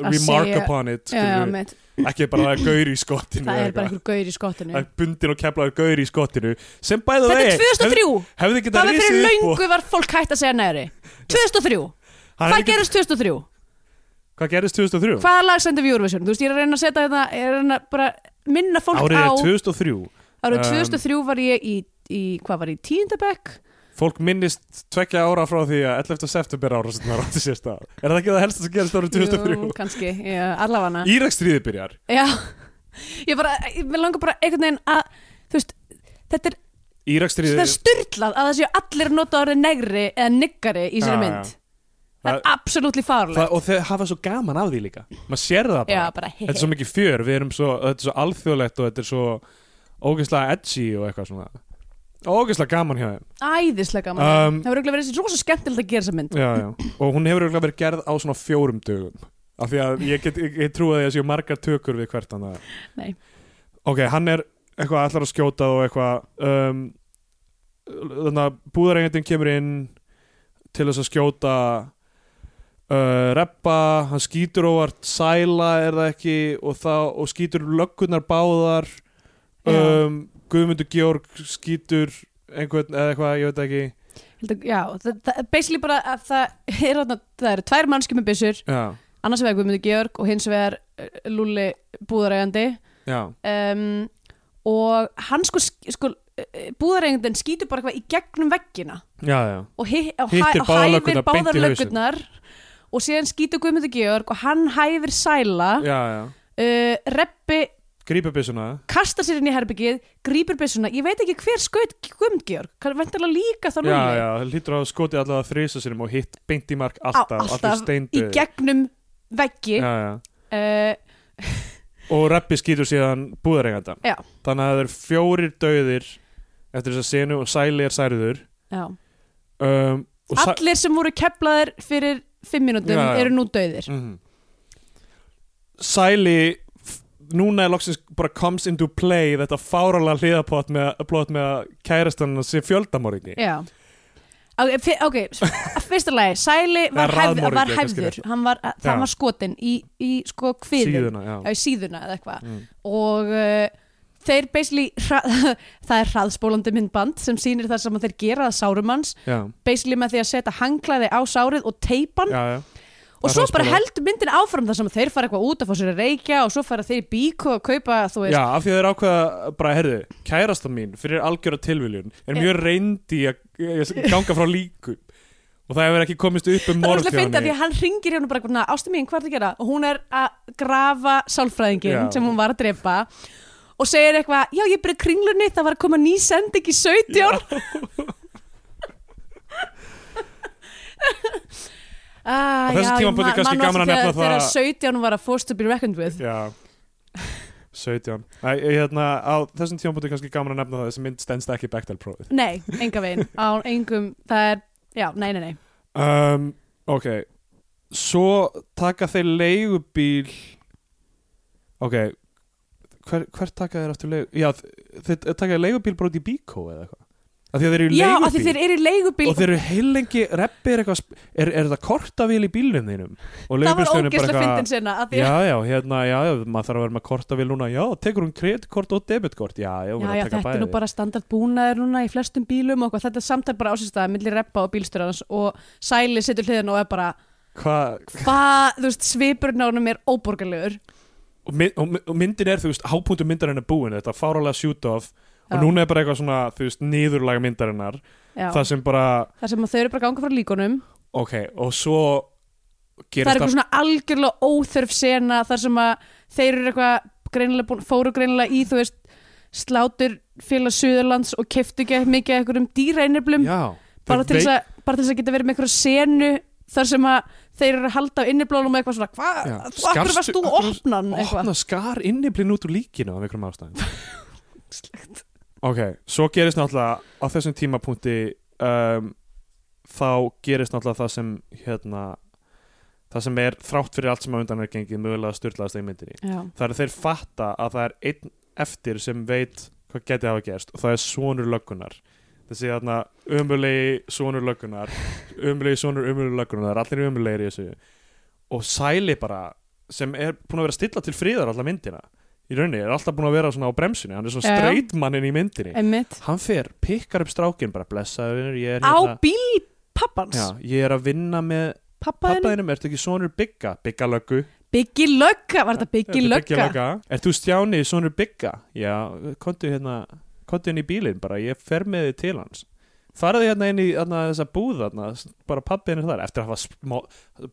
remark segja- upon it mitt. ekki bara það er gaur í skottinu það er bara einhver gaur í skottinu Það er bundin og keflaður gaur í skottinu sem bæða þetta er 2003, hefði það var fyrir löngu var fólk hægt að segja næri 2003, Hann hvað hefði gerist 2003? getað- hvað gerist 2003? hvaða lag sendi við Eurovision? þú veist, ég er að reyna að setja þetta ég er að reyna bara minna fólk Árið á er 2003 árið Um, 2003 var ég í, í hvað var ég, tíundabekk fólk minnist tvekja ára frá því að 11. september ára sem það rátti sér stað er það ekki það helst sem gerist árið 2003 Jú, kannski, já, allavega Írakstríði byrjar Já, ég bara, ég vil langa bara einhvern veginn að, þú veist, þetta er, Írakstríði þetta er styrlað að það séu allir að nota orðið negri eða niggari í sér mynd. já. Það er absolutt farlegt. og þeir hafa svo gaman af því líka maður sér það bara, Já, bara þetta er svo mikið fjör við erum svo, þetta er svo alþjóðlegt og þetta er svo ógeðslega edgy og eitthvað svona ógeðslega gaman hjá þeim æðislega gaman. Um, það verður örugglega verið rosa skemmtilegt að gera þessa mynd. já, já. og hún hefur örugglega verið gerð á svona fjórum dögum af því að ég, get, ég, ég trúi að ég séu margar tökur við hvert hann Nei. ok, hann er eitthvað allar að skjóta og eitthvað um, þannig að búðarengendin kemur inn til þess að skjóta uh, reppa, hann skýtur óvart sæla er það ekki og, það, og skýtur löggunar báðar um, Guðmundur Georg skýtur einhvern eða eitthvað, ég veit ekki. Heldur, já, það, það basically bara að það er þarna, það eru tvær mannski með byssur, já, annars vegar Guðmundur Georg og hins vegar uh, Lúli búðarægandi já, um, og hann sko, sko búðarægandin skýtur bara eitthvað í gegnum veggina. Já, já. Og, hi og, hæ og báðar hæfir báðar hausinn. löggurnar og síðan skýtur Guðmundur Georg og hann hæfir sæla. Uh, reppi grípa byssuna kastar sér inn í herbyggið, grípur byssuna ég veit ekki hver skaut Guðmund Georg kann vendarlega líka þá já, núli já, það lítur að skoti allavega þrisa sinum og hitt beint í mark Á, alltaf, alltaf allir í gegnum veggi já, já. uh, og Reppi skýtur síðan búðarengandan Já. þannig að það eru fjórir dauðir eftir þess að senu og Sæli er særiður já. um, allir sem voru keflaðir fyrir fimm mínútum Já, já. eru nú döðir Mhm. Sæli f- núna er loksins bara comes into play þetta fáralega hliðapott með, með að kærastan sé fjöldamorðingi. Já. Ok, okay. fyrsta lagi Sæli var, raðmorðingi, var hefður hann var, það var skotin í, í sko kviðin síðuna, já, já, í síðuna eða eitthvað. Mm. og uh, þeir basically það er hraðspólandi myndband sem sýnir það sem þeir gera að sárum hans. Já, basically með því að setja hanglaði á sárið og teipan. Og svo bara heldur myndin áfram þar sem að þeir fara eitthvað út að fá sér að reykja og svo fara þeir í bík og kaupa þú veist. Já, af því að þeir ákveða bara, herðu, kærasta mín fyrir algjöra tilviljun er mjög reyndi að að ganga frá líku og það hefur ekki komist upp um Það er morð alltaf að því að hann ringir hérna bara eitthvað, ástu mín, hvað er það að gera? Og hún er að grafa sálfræðingin Já. sem hún var að drepa og segir eitthvað, já ég byrja kringlunni, það var að koma ný sending í 17 ah, Á þessum já, tímapunkti man- kannski man gaman að nefna það- Þegar 17 var að forced to be reckoned with. Já. 17 Æ, hérna, Á þessum tímapunkti kannski gaman að nefna það þessi mynd stendst ekki Bechdel prófið Nei, enga veginn, á engum, það er, já, nei, nei, nei. Um, Ok. Svo taka þeir leigubíl Ok. Hver, hver taka þeir aftur leigu Já, þeir taka leigubíl bara út í bíkó eða eitthvað að þeir eru í Já, leigubíl af því þeir eru í leigubíl. Og þeir eru heilengi reppi er eitthvað er, er það kortavél í bílnum þínum? Og Það var er ógeðslega fyndin sinna já að- já hérna já já maður þarf að vera með kortavél núna. Já tekur hún kreditkort og debitkort? Já já, Já, að já, þetta er nú bara standard búnaður núna í flestum bílum og þetta er samtal bara ásynstæða millir reppa og bílstjórans og Sæli situr hliðin og er bara Hva, hvað, þú veist, honum er óborgarlegur. Og, mynd, og, my- og myndin er þú veist hápunktu myndarinnar búin. Þetta fáralega off Já. Og núna er bara eitthvað svona þú veist niðurlaga myndarinnar. Það sem bara þar sem þau eru bara ganga frá líkunum. Ok og svo það er eitthvað svona algjörlega óþörf sena þar sem að þeir eru eitthvað greinilega búin, fóru greinilega í þú veist slátur félag Suðurlands og keftu ekki mikið af einhverjum dýrainniblum já. Bara, til þess veit- að- bara til þess að geta verið með einhverju senu þar sem að þeir eru að halda á inniblónum eitthvað svona, hvað, akkur varst þú akkur- opna eitthvað. skar inniblinn út úr líkinu af einhverjum ástæðum ok, svo gerist náttúrulega á þessum tímapunkti um, þá gerist náttúrulega það sem hérna það sem er þrátt fyrir allt sem á undan er gengið mögulega styrlaðast í myndinni. Já. það er þeir fatta að það er einn eftir sem veit hvað geti hafa gerst og það er sonur löggunar þessi þarna umulegi sonur löggunar umulegi sonur umulegi löggunar það er allir umulegir í þessu. Og Sæli bara sem er búin að vera stilla til friðar alla myndina í rauninni, er alltaf búin að vera svona á bremsunni hann er svona streitmannin í myndinni. Einmitt. hann fer, pikkar upp strákin bara blessaður, ég er á hérna. bíl pappans? Já, ég er að vinna með pappaðinu, pappaðinum, ertu ekki sonur Bigga? Bigga löggu. Biggi Lögga var þetta Biggi er Lögga. Ert þú Stjáni, sonur Bigga? Já, kontu hérna kontu hérna í bílinn bara, ég fer með þið til hans. Farið hérna inn í þarna, þessa búð þarna, bara pappiðin er þar. Eftir að hafa smá,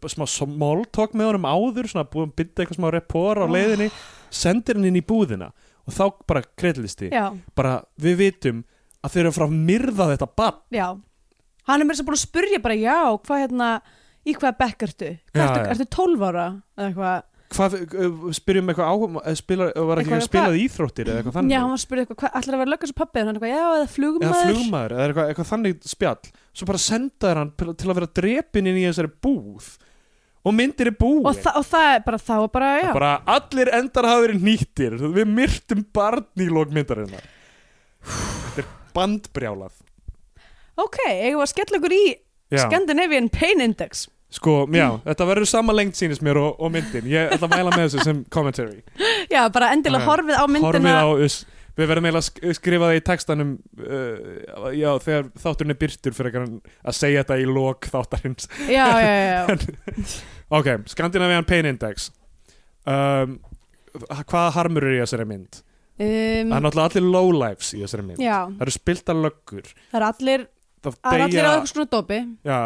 smá smóltók með honum áður, svona búið að bynda eitthvað smá repor á leiðinni sendir hann inn í búðina og þá bara kreitlisti, já, bara við vitum að þeir eru frá að myrða þetta bann já. Hann er mér sem búin að spurja bara já, hvað hérna í hvaða bekk ertu? Hvað Já, ertu, já. ertu 12 ára? eða eitthvað. Hvað, uh, spyrjum eitthvað áhuga uh, spila, var ekki Eitthvað- að spilað íþróttir eða eitthvað þannig? Já, hann var að spyrja eitthvað, hvað, ætlar að vera lögast á pappið hann eitthvað, já, eða eða flugmaður flugmaður eða eitthvað, eitthvað þannig spjall. Svo bara sendaður hann til til að vera drepin inn í þessari búð og myndir er búið. Og, þa og það er bara þá bara, já. Bara allir endar hafa verið nýttir. Við myrtum barn í lókmyndarinnar þetta er bandbrjálað. Ok, eigum við að skella okkur í já. Scandinavian Pain Index. Sko, já, þetta verður sama lengt sýnist mér og, og myndin. Ég ætla að mæla með þessu sem commentary. Já, bara endilega horfið á myndina. Horfið á us við verðum eiginlega að sk- skrifa það í textanum uh, já, þegar þátturinn er byrtur fyrir að segja þetta í lók þáttarins. Já, já, já, já. ok, Scandinavian Pain Index. Um, hvaða harmur er í þessari mynd? Um, það er náttúrulega allir lowlifes í þessari mynd. Já, það eru spiltar löggur. Það er allir það, er allir á eitthvað svona dopi. Já,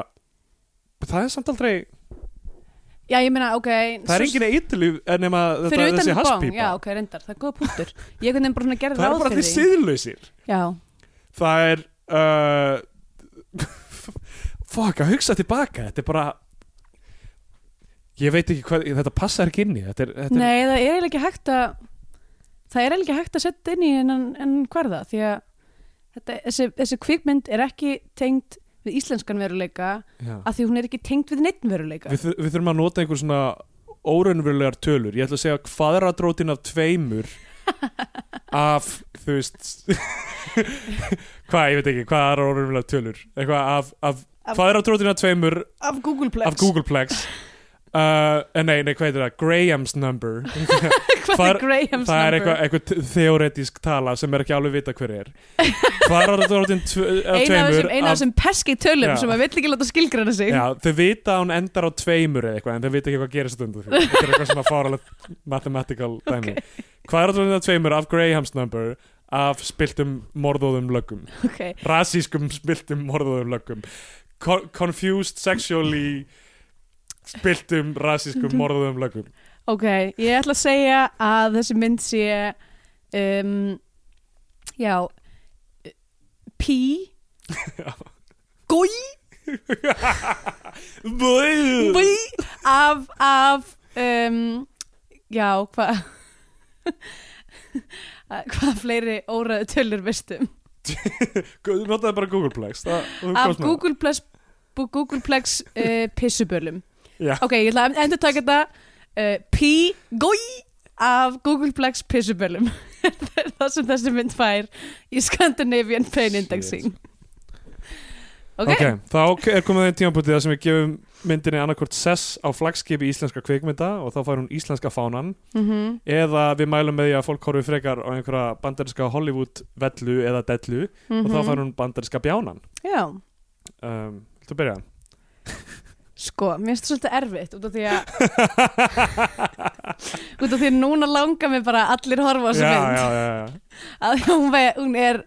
það er samt aldrei já, ég meina, ok það er engin eitilíf nema þetta, fyrir utan þessi bong, hasspípa já, ok, reyndar, það er góða punktur. Ég veginn bara svona gerði það er ráð bara allir fyrir því. siðlausir. Já, það er uh, fuck, að hugsa tilbaka þetta er bara ég veit ekki hvað, þetta passar ekki inn í þetta er, þetta er nei, það er eiginlega ekki hægt að það er eiginlega ekki hægt að setja inn í en, en hverða, því að þetta, þessi, þessi kvikmynd er ekki tengd við íslenskan veruleika já. af því hún er ekki tengd við neitt veruleika. Við, þur- við þurfum að nota einhver svona óraunverulegar tölur. Ég ætla að segja kvadradrótin af tveimur af þú veist hvað, ég veit ekki, hvað er óraunverulegar tölur? Eitthvað af, af, Af- kvadradrótin af tveimur af Googleplex af Googleplex uh, nei, nei, hvað heitir það? Graham's number. Hvað er Graham's það er number? eitthvað, eitthvað theoretísk tala sem er ekki alveg vita hver er. Kvadradrótin af eina af tveimur? eina af þessum peski tölum Já. sem að vill ekki láta skilgræna sig. Já, þau vita að hún endar á tveimur eða eitthvað en þau vita ekki hvað gerist undir því. Þetta er eitthvað svona fáralega mathematical dæmi. Hvað er þetta tveimur? Af Graham's number af spiltum morðóðum löggum. Ok, rasískum spiltum morðóðum löggum. Co confused sexually spiltum rasískum morðóðum löggum. Ok, ég ætla að segja að þessi mynd sé um, já pí gói Bí af, af um, já, hvað hvað fleiri óræðu tölur veistum notaði bara Googleplex þú af. Googleplex Googleplex uh, pissubölum Já. ok, ég ætla að endur taka þetta uh, pí gói af Googleplex pissubölum það sem þessi mynd fær í Scandinavian Pain Indexing ok, ok, þá er komið tímapunktið þar sem við gefum myndinni annarkvort sess á flagskipi íslenska kvikmynda og þá fær hún íslenska fánan. Mm eða við mælum með því að fólk horfi frekar á einhverja bandarinska Hollywood vellu eða dellu og þá fær hún bandarinska bjánan. Mhm. já, um, Þú byrja sko, mér finnst það svolítið erfitt út af því að út af því að núna langar mig bara að allir horfa á já, þessu já, mynd. já, já. að hún, ve- hún er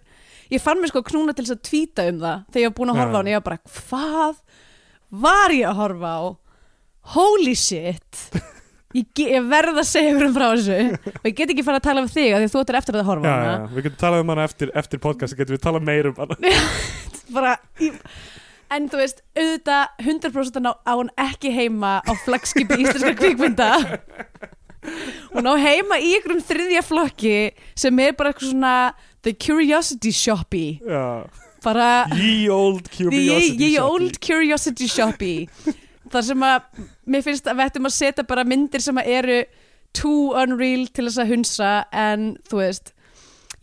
ég fann mér sko knúna til þess að tvíta um það þegar ég var búin að Já. horfa á hann ég var bara, hvað var ég að horfa á? Holy shit. Ég, ég verð að segja um frá þessu. Og ég get ekki fara að tala um þig af því þú ættir eftir að horfa á Já, já, já. Við getum talað um hana eftir, eftir podcast getum við talað meir um hana. Bara í, en þú veist, auðvitað 100% á, hún ekki heima á flagskipi íslenska kvikmynda. Hún á heima í ykkur um þriðja flokki sem er bara eitthvað svona the curiosity shoppy. Bara Ye old the curiosity ye shoppy. old curiosity shoppy. Þar sem að mér finnst að við ættum að setja bara myndir sem að eru too unreal til þess að hunsa en þú veist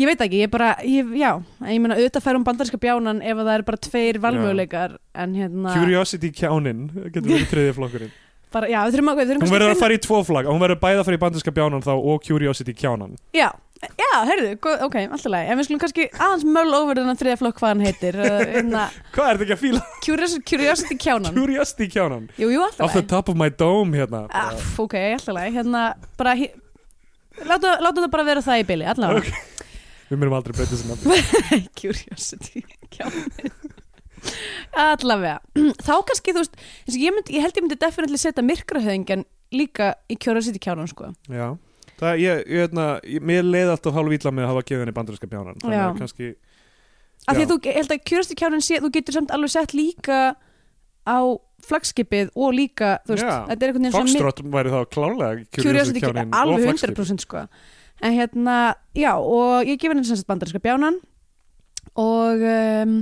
ég veit ekki, ég bara, ég, já ég meina auðvitað fær hún bandarinska bjánan ef að það eru bara tveir valmöguleikar en hérna Curiosity kjánin getur verið þriðið flokkurinn. Bara, já, við þurfum að, Hún verður að fara í tvo flagg Hún verður bæði að fara í bandarinska bjánan þá og Curiosity kjánan. Já, já, heyrðu, ok, alltaf leið en við skulum kannski aðeins möll over þennan þriða flokk hvað hann heitir uh, hérna, Hvað er þetta ekki að fíla? curiosity, curiosity kjánan. Curiosity kjánan. Jú, jú, Off the top of my dome hérna. Ah, pff, ok, alltaf leið, hérna bara láta, láta það bara vera það í byli allavega Við myndum aldrei breyta þessi nafn curiosity allavega þá kannski þú veist ég, myndi, ég held ég myndi definitely setja myrkrahöðingjan líka í Curiosity kjánum sko Já, það, ég, ég, hérna, mér leið alltaf hálf ítla með að hafa gefið henni bandarinska bjánan þannig Já. að kannski af því að þú ég held að Curiosity kjánum sé þú getur samt alveg sett líka á flagskipið og líka þú veist, Já. þetta er einhvern veginn Foxtrot væri þá klálega Curiosity kjánum alveg og flaggskip. 100% sko en hérna, já og ég gefur henni sem sagt bandarinska bjánan og um,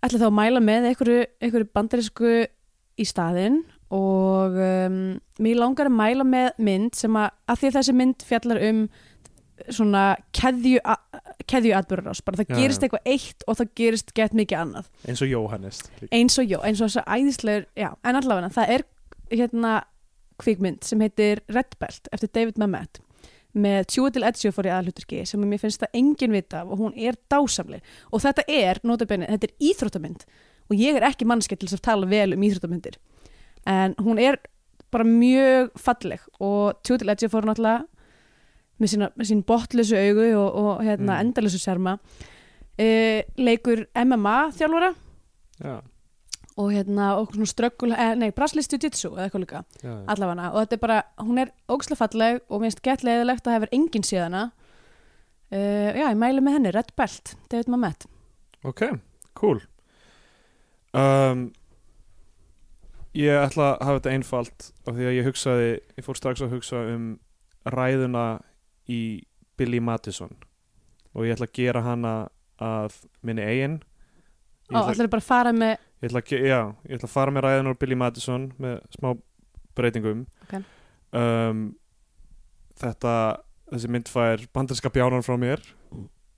ætla þá að mæla með einhverju, einhverju bandarísku í staðinn og um, mér langar að mæla með mynd sem að, að því að þessi mynd fjallar um svona keðju, keðju atbyrðarás, bara það Já, gerist já. eitthvað eitt og það gerist gett mikið annað. Eins og Jóhannes eins og, jó, eins og þess að æðislegur já, en allavega, það er hérna kvikmynd sem heitir Red Belt eftir David Mamet með Tjúadil Edzio fór í aðalhuturki sem mér finnst það engin vita af og hún er dásamleg. Og þetta er, notabenni, þetta er íþróttamynd og ég er ekki mannskett til þess að tala vel um íþróttamyndir. En hún er bara mjög falleg og Tjúadil Edzio fór náttúrulega með, sína, sín botlösu augu og, og hérna, Mm. endalösu serma e, leikur MMA þjálfara. Já, og hérna og svona ströggul, eh, nei, braslist jiu-jitsu eða eitthvað líka, já, já. allavega. Og þetta er bara, hún er ógslega falleg og minnst gett leiðilegt að hefur enginn síðana uh, já, ég mæli með henni Red Belt, David Mamet. Ok, cool. Um, Ég ætla að hafa þetta einfalt af því að ég hugsaði, ég fór strax að hugsa um ræðuna í Billy Madison. Og ég ætla að gera hana að minni eigin. Ég og ætla, ætlar bara að fara með ég, ætla að, já, ég ætla að fara með ræðuna úr Billy Madison með smá breytingum. Ok. um, Þetta þessi mynd fær bandarska bjánan frá mér.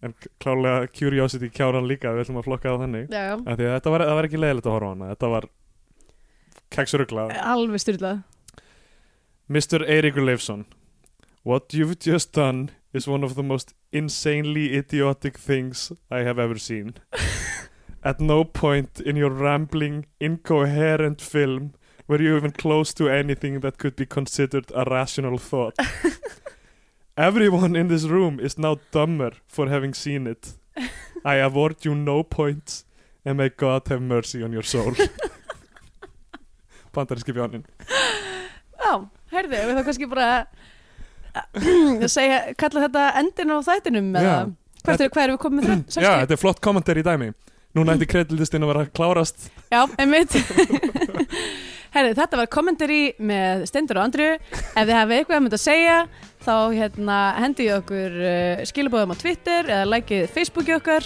En klálega curiosity kjáran líka við ætlum að flokka það þannig. Já, já, þetta var, var ekki leiðilegt að horfa á hana. Þetta var keksurugla alveg styrlað Mr. Eiríkur Leifsson What you've just done is one of the most insanely idiotic things I have ever seen At no point in your rambling, incoherent film were you even close to anything that could be considered a rational thought. Everyone in this room is now dumber for having seen it. I award you no points and may God have mercy on your soul. Bandaríski bjánin já, heyrðu, við þá kannski bara að segja, kalla þetta endin á þættinum eða? Hvað er, hvað erum við komið með það? Já, þetta er flott kommentar í dæmi Núna ætti kredildistinn að vera að klárast. Já, einmitt. Herri, þetta var kommentari með Stendur og Andru Ef þið hafið eitthvað að mynda að segja þá hérna, hendi ég okkur uh, skilabóðum á Twitter eða likeið Facebooki okkar.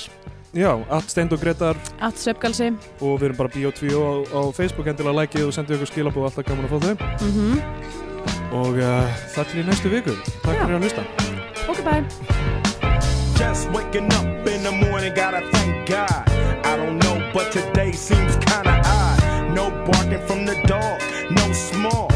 Já, allt steind og gretar allt svefgalsi og við erum bara Bio2 á, á Facebook endilega likeið og sendið ykkur skilabóð alltaf gaman að fá þau. Mm og uh, það til í næstu viku. Takk Já. fyrir að hlusta. Ok, bye today seems kinda odd. No barking from the dog, no small.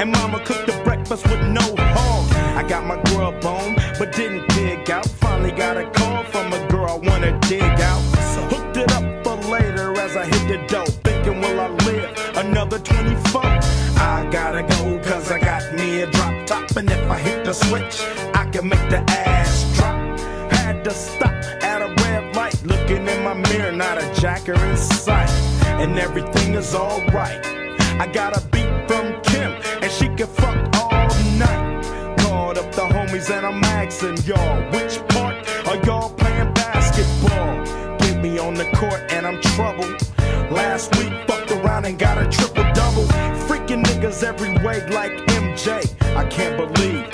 And mama cooked the breakfast with no hog. I got my grub on, but didn't dig out. Finally got a call from a girl I wanna dig out. So hooked it up for later as I hit the dough. Thinking, will I live another 24? I gotta go, cause I got me a drop top. And if I hit the switch, I can make the ass drop. Had to stop my mirror, not a jacker in sight. And everything is alright. I got a beat from Kim, and she can fuck all night. Called up the homies, and I'm asking y'all, which part are y'all playing basketball? Get me on the court, and I'm troubled. Last week, fucked around and got a triple double. Freaking niggas every way like MJ. I can't believe